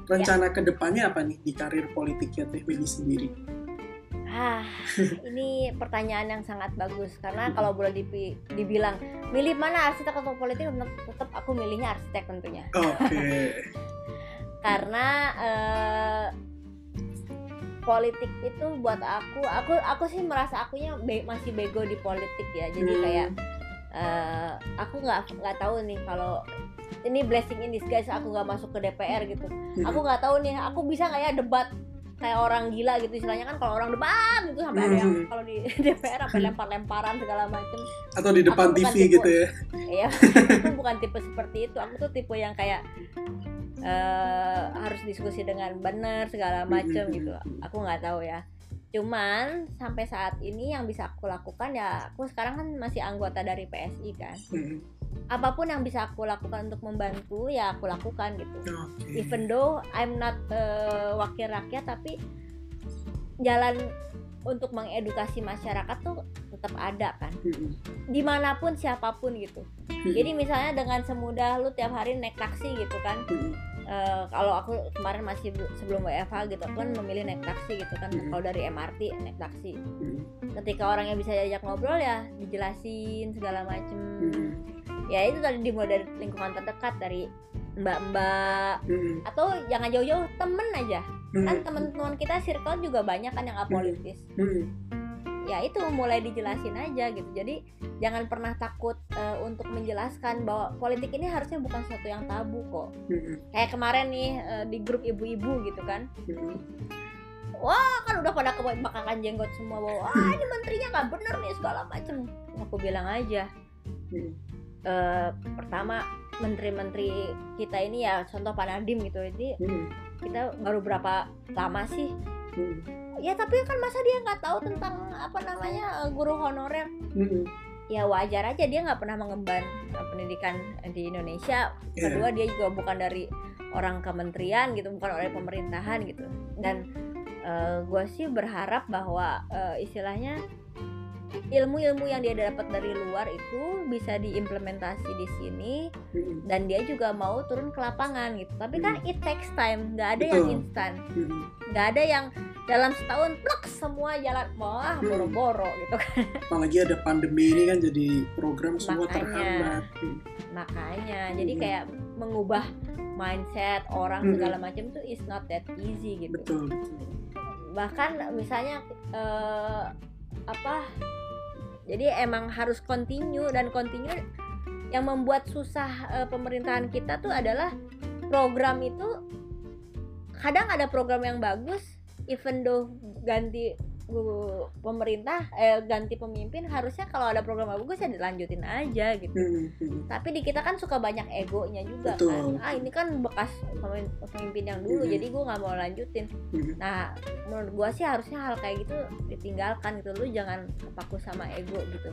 rencana ke depannya apa nih di karir politiknya Teh milih sendiri? Ah, ini pertanyaan yang sangat bagus karena kalau boleh dibilang milih mana arsitek atau politik tetap, aku milihnya arsitek tentunya Oke. karena eh, politik itu buat aku aku aku sih merasa akunya be- masih bego di politik ya jadi Hmm. kayak eh, aku nggak nggak tahu nih kalau ini blessing in disguise aku nggak masuk ke DPR gitu Hmm. aku nggak tahu nih aku bisa nggak ya debat kayak orang gila gitu istilahnya kan kalau orang debat gitu sampai ada yang Hmm. kalau di DPR sampai lempar-lemparan segala macem Atau di depan Aku TV tipe- gitu ya? ya aku bukan tipe seperti itu aku tuh tipe yang kayak eh harus diskusi dengan benar segala macem Hmm. gitu. Aku nggak tahu ya. Cuman sampai saat ini yang bisa aku lakukan ya aku sekarang kan masih anggota dari PSI kan. Apa pun yang bisa aku lakukan untuk membantu ya aku lakukan gitu. Oke. even though I'm not eh, wakil rakyat tapi jalan untuk mengedukasi masyarakat tuh tetap ada kan. Di mana pun siapa pun gitu. Jadi misalnya dengan semudah lu tiap hari naik taksi gitu kan Eh, kalau aku kemarin masih sebelum WFH gitu aku kan memilih naik taksi gitu kan Mm. kalau dari MRT naik taksi Hmm. ketika orangnya bisa diajak ngobrol ya dijelasin segala macem Hmm. ya itu tadi dimulai dari lingkungan terdekat dari mbak-mbak Hmm. atau jangan jauh-jauh temen aja kan teman-teman kita circle juga banyak kan yang apolitis Hmm. Ya itu mulai dijelasin aja gitu. Jadi jangan pernah takut eh, untuk menjelaskan bahwa politik ini harusnya bukan sesuatu yang tabu kok. Kayak kemarin nih eh, di grup ibu-ibu gitu kan. Wah, kan udah pada kebakakan jenggot semua bahwa ah ini menterinya nggak bener nih segala macem. Aku bilang aja. Eh, pertama menteri-menteri kita ini ya contoh Pak Nadiem gitu. Jadi Hmm. kita baru berapa lama sih. Ya tapi kan masa dia nggak tahu tentang apa namanya eh, guru honorer Hmm. ya wajar aja dia nggak pernah mengemban eh, pendidikan di Indonesia Iya. kedua dia juga bukan dari orang kementerian gitu bukan dari pemerintahan gitu dan gue sih berharap bahwa eh, istilahnya ilmu-ilmu yang dia dapat dari luar itu bisa diimplementasi di sini Hmm. dan dia juga mau turun ke lapangan gitu tapi kan it takes time nggak ada yang instan Hmm. nggak ada yang dalam setahun plak semua jalan wah boro-boro gitu kan Apalagi ada pandemi ini kan jadi program semua Makanya. terhambat. Hmm. makanya jadi kayak mengubah mindset orang Hmm. segala macam tuh is not that easy gitu Betul, betul. bahkan misalnya eh, apa jadi emang harus continue dan continue yang membuat susah eh, pemerintahan kita tuh adalah program itu kadang ada program yang bagus even though ganti uh, pemerintah eh ganti pemimpin harusnya kalau ada program bagus ya dilanjutin aja gitu Hmm. Hmm. tapi di kita kan suka banyak egonya juga Betul. kan ah ini kan bekas pemimpin, yang dulu Mhm. jadi gue nggak mau lanjutin Mhm. nah menurut gue sih harusnya hal kayak gitu ditinggalkan gitu lu jangan kepaku sama ego gitu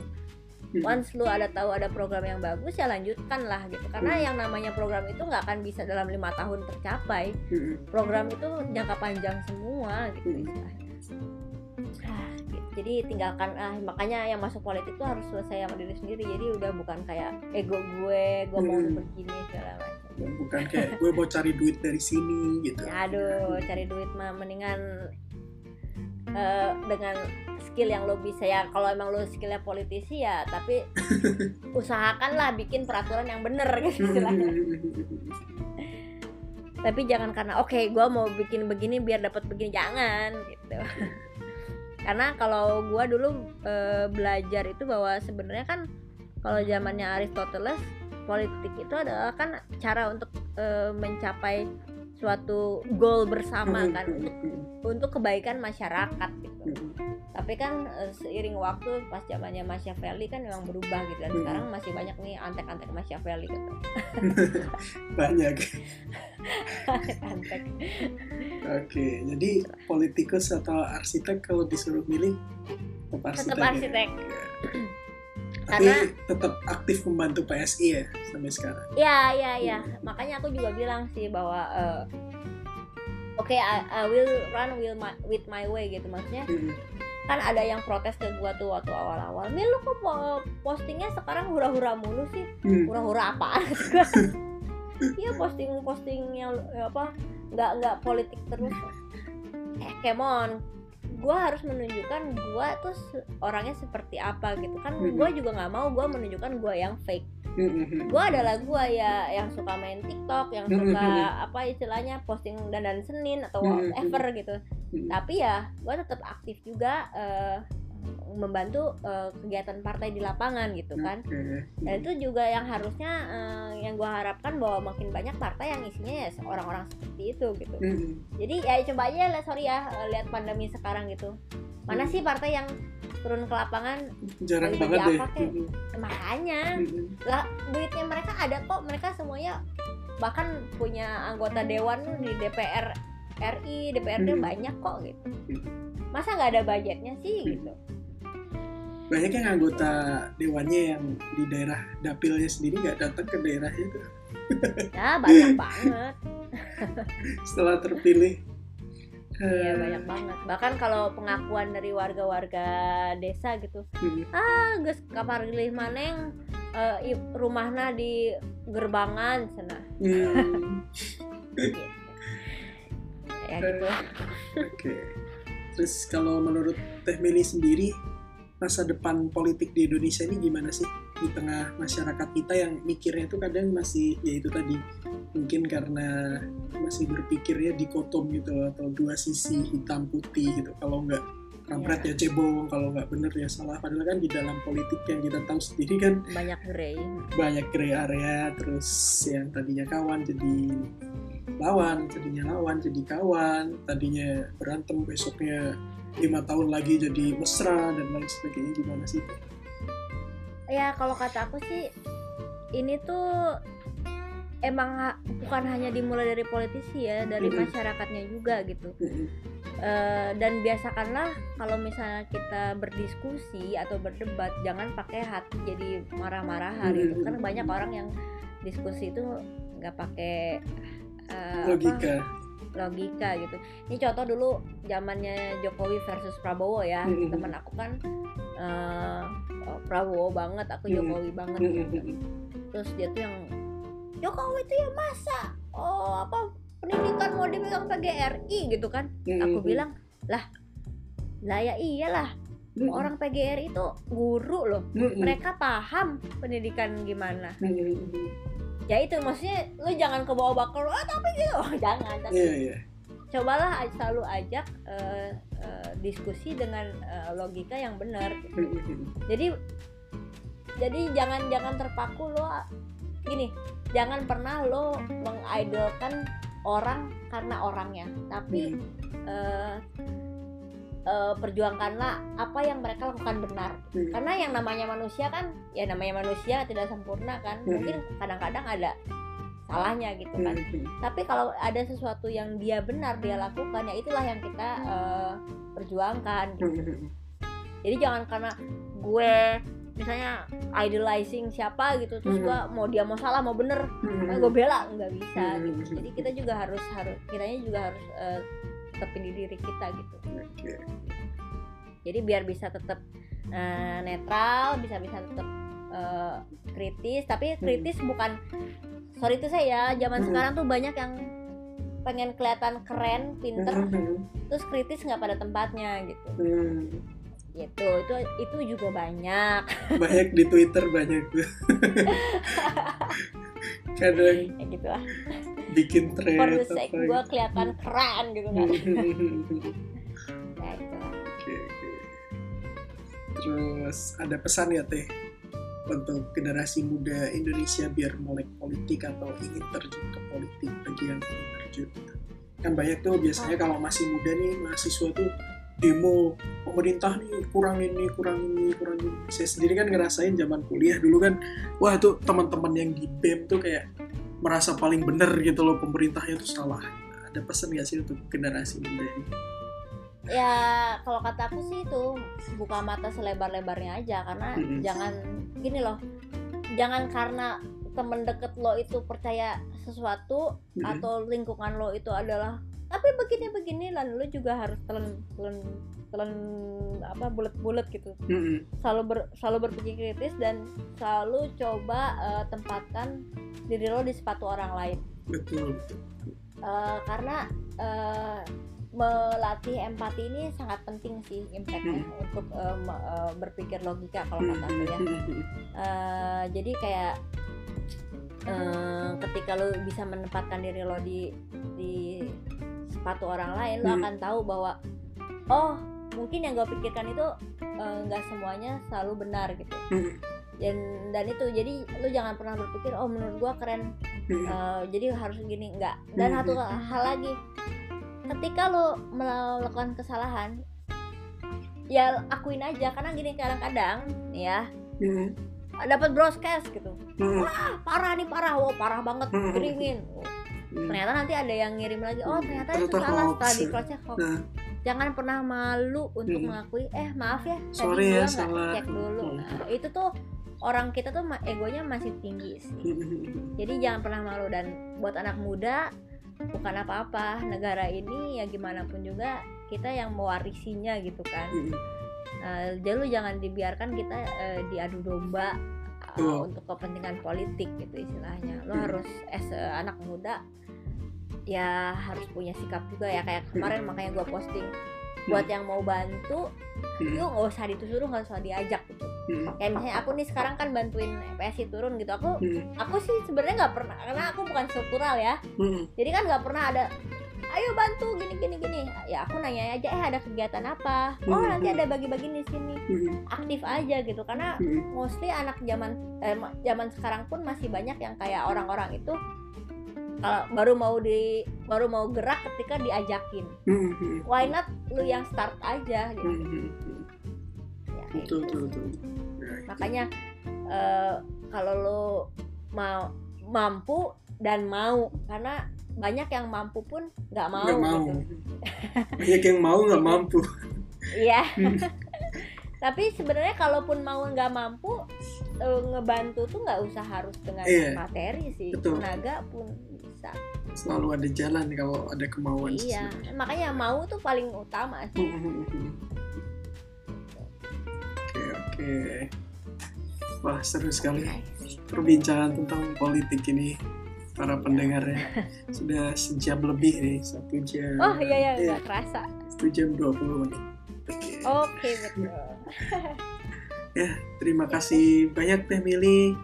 Mhm. once lu ada tahu ada program yang bagus ya lanjutkan lah gitu karena Mhm. yang namanya program itu nggak akan bisa dalam lima tahun tercapai Hmm. program itu jangka panjang semua gitu istilahnya. Jadi tinggalkan ah makanya yang masuk politik tuh harus selesai sama diri sendiri. Jadi udah bukan kayak ego gue gue mau Mhm. begini segala macam. Bukan kayak gue mau cari duit dari sini gitu. aduh cari duit mah mendingan eh, dengan skill yang lo bisa. Ya kalau emang lo skillnya politisi ya tapi usahakanlah bikin peraturan yang bener gitu Hmm. istilahnya. Tapi jangan karena oke gue mau bikin begini biar dapat begini. Jangan gitu karena kalau gue dulu eh, belajar itu bahwa sebenarnya kan kalau zamannya Aristoteles politik itu adalah kan cara untuk eh, mencapai suatu goal bersama kan. Untuk untuk kebaikan masyarakat gitu tapi kan eh, seiring waktu pas zamannya Machiavelli kan memang berubah gitu dan Hmm. sekarang masih banyak nih antek-antek Machiavelli gitu. Banyak. Antek. Oke jadi politikus atau arsitek kalau disuruh milih? Tetap arsitek tetap ya? arsitek. Tapi Karena- tetap aktif membantu PSI ya sampai sekarang? Ya ya ya makanya aku juga bilang sih bahwa eh, oke I, I will run will my, with my way gitu. Maksudnya Mm, kan ada yang protes ke gua tuh waktu awal-awal Mil lu kok po- postingnya sekarang hura-hura mulu sih? Mm, hura-hura apaan. Iya posting-posting yang ya apa nggak nggak politik terus. Eh kemon gua harus menunjukkan gua tuh orangnya seperti apa gitu. Kan Mhm. gua juga nggak mau gua menunjukkan gua yang fake mm, mm, mm. gua adalah gua ya yang suka main TikTok yang Mhm. suka apa istilahnya posting dandan Senin atau Mhm. whatever gitu tapi ya gua tetap aktif juga eh, membantu eh, kegiatan partai di lapangan gitu kan. Dan itu juga yang harusnya eh, yang gua harapkan bahwa makin banyak partai yang isinya ya orang-orang seperti itu gitu. Mm, mm. jadi ya coba aja lah sorry ya eh, lihat pandemi sekarang gitu. Mana Hmm. sih partai yang turun ke lapangan? Jarang banget deh? Mm, makanya lah duitnya mereka ada kok. Mereka semuanya bahkan punya anggota dewan di DPR RI DPRD Hmm. banyak kok gitu Hmm. masa nggak ada budgetnya sih Hmm. gitu banyak yang anggota dewannya yang di daerah dapilnya sendiri nggak datang ke daerahnya tuh ya banyak banget setelah terpilih Iya Eh, banyak banget. Bahkan kalau pengakuan dari warga-warga desa gitu, mm, ah geus kaparlih maneng eh, i- rumahna di gerbangan sana. mm, Gitu. Ya gitu. Oke. Terus kalau menurut Teh Meli sendiri masa depan politik di Indonesia ini gimana sih di tengah masyarakat kita yang mikirnya tuh kadang masih ya itu tadi mungkin karena masih berpikirnya dikotom gitu atau dua sisi hitam putih gitu kalau nggak kampret ya cebong kalau nggak bener ya salah. Padahal kan di dalam politik yang kita tahu sendiri kan Banyak grey. banyak gray area terus yang tadinya kawan jadi lawan tadinya lawan jadi kawan tadinya berantem besoknya lima tahun lagi jadi mesra dan lain sebagainya. Gimana sih? Ya kalau kata aku sih ini tuh emang bukan hanya dimulai dari politisi ya, dari masyarakatnya juga gitu. Eh, dan biasakanlah kalau misalnya kita berdiskusi atau berdebat jangan pakai hati jadi marah-marahan gitu Mm-mm. kan banyak orang yang diskusi itu nggak pakai eh, apa, logika logika gitu ini contoh dulu zamannya Jokowi versus Prabowo ya Mm-mm. teman aku kan eh, oh, Prabowo banget aku. Jokowi banget Mm-mm. gitu. terus dia tuh yang Jokowi itu ya masa oh apa pendidikan mau dipegang PGRI gitu kan aku Mm-mm. bilang lah lah ya iyalah Mm-mm. orang PGRI itu guru loh Mm-mm. mereka paham pendidikan gimana Mm-mm. ya itu maksudnya lu jangan ke bawah bakar ah tapi gitu jangan tapi iya iya cobalah selalu ajak eh, eh, diskusi dengan eh, logika yang benar gitu. Mm-mm. jadi jadi jangan jangan terpaku lo gini jangan pernah lo mengidolkan orang karena orangnya tapi Mm. eh, eh, perjuangkanlah apa yang mereka lakukan benar Mm. karena yang namanya manusia kan ya namanya manusia tidak sempurna kan Mm. mungkin kadang-kadang ada salahnya gitu kan Mm-mm. tapi kalau ada sesuatu yang dia benar dia lakukan ya itulah yang kita eh, perjuangkan gitu. Mm-mm. jadi jangan karena gue misalnya idolizing siapa gitu terus Mhm. gue mau dia mau salah mau bener Mm-mm. nah, gue bela nggak bisa Mhm. gitu jadi kita juga harus harus kiranya juga harus eh, tetepin di diri kita gitu jadi biar bisa tetap eh, netral bisa bisa tetap eh, kritis tapi kritis bukan sorry itu saya zaman Hmm. sekarang tuh banyak yang pengen kelihatan keren pinter terus kritis nggak pada tempatnya gitu. Gitu. Itu itu juga banyak. Banyak di Twitter banyak. Tuh kadang ya gitu lah bikin thread for the apa sake gue kelihatan keren gitu kan. Itu. Lah oke. Terus ada pesan ya teh? Untuk generasi muda Indonesia biar melek politik atau ingin terjun ke politik bagi yang ingin terjun? Kan banyak tuh biasanya kalau masih muda nih mahasiswa tuh demo pemerintah nih kurang ini kurang ini kurang ini saya sendiri kan ngerasain zaman kuliah dulu kan wah itu teman-teman yang di BEM tuh kayak merasa paling bener gitu loh pemerintahnya tuh salah ada pesan gak sih untuk generasi muda ini ya kalau kata aku sih itu buka mata selebar-lebarnya aja karena Mm-mm. jangan gini loh jangan karena temen deket lo itu percaya sesuatu Mm-mm. atau lingkungan lo itu adalah tapi begini begini dan lo juga harus telan telan telan apa bulat-bulat gitu. Mm-mm. selalu ber, selalu berpikir kritis dan selalu coba eh, tempatkan diri lo di sepatu orang lain. Betul Eh, karena eh, melatih empati ini sangat penting sih impactnya untuk eh, me- eh, berpikir logika kalau kata aku ya. Eh, jadi kayak eh, ketika lo bisa menempatkan diri lo di di sepatu orang lain lo Hmm. akan tahu bahwa oh mungkin yang gue pikirkan itu eh, nggak semuanya selalu benar gitu Mm-mm. dan dan itu jadi lo jangan pernah berpikir oh menurut gue keren. Eh, jadi harus gini enggak dan Hmm, satu hmm. hal lagi ketika lo melakukan kesalahan ya akuin aja karena gini kadang-kadang nih ya Mm-mm. dapat broadcast gitu Mm-mm. ah parah nih parah wow parah banget Hmm. Mm. ternyata nanti ada yang ngirim lagi oh ternyata itu Ternyata salah hoax. setelah di cross check hoax Nah, jangan pernah malu untuk Hmm. mengakui eh maaf ya Sorry tadi ya, gua nggak salah." cek dulu. Nah, itu tuh orang kita tuh egonya masih tinggi sih jadi jangan pernah malu dan buat anak muda bukan apa-apa negara ini ya gimana pun juga kita yang mewarisinya gitu kan. Nah, jadi lu jangan dibiarkan kita eh, diadu domba eh, Betul. untuk kepentingan politik gitu istilahnya lo harus as a anak muda ya harus punya sikap juga ya kayak kemarin makanya gue posting buat yang mau bantu Mm-mm. yuk nggak usah disuruh nggak usah diajak gitu. Mm-mm. kayak misalnya aku nih sekarang kan bantuin PSI turun gitu aku aku sih sebenarnya nggak pernah karena aku bukan struktural ya. Jadi kan nggak pernah ada ayo bantu gini gini gini. Ya aku nanya aja eh ada kegiatan apa? Oh nanti ada bagi-bagi di sini. Aktif aja gitu karena mostly anak zaman eh, ma- zaman sekarang pun masih banyak yang kayak orang-orang itu kalau baru mau di baru mau gerak ketika diajakin. Mm-mm. why not lu yang start aja gitu. Mm-mm. ya, betul gitu betul betul. Nah, makanya eh, kalau lu mau mampu dan mau karena banyak yang mampu pun nggak mau, nggak mau. gitu. Banyak yang mau nggak mampu. Iya. Hmm. tapi sebenarnya kalaupun mau nggak mampu eh, ngebantu tuh nggak usah harus dengan Iya. materi sih. Betul. tenaga pun bisa selalu ada jalan kalau ada kemauan iya makanya mau tuh paling utama sih. Mm-mm. oke oke. Wah seru sekali perbincangan tentang politik ini para pendengarnya. Sudah sejam lebih nih satu jam. Oh iya iya Iya, nggak kerasa. Satu jam 20 menit. Oke. Oke betul. Terima kasih banyak teh Mili.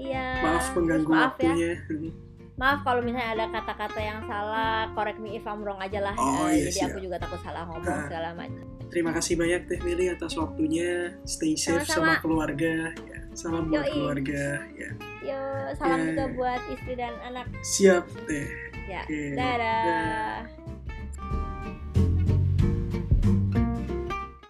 Iya. Maaf mengganggu ya. waktunya maaf kalau misalnya ada kata-kata yang salah correct me if I'm wrong aja lah Oh, Eh, iya, jadi aku juga takut salah ngomong Ah. segala macam terima kasih banyak teh Mili atas waktunya stay safe Sama-sama. sama keluarga ya, salam buat Yoi. keluarga ya yo salam Ya. juga buat istri dan anak siap teh ya Oke. dadah Dah.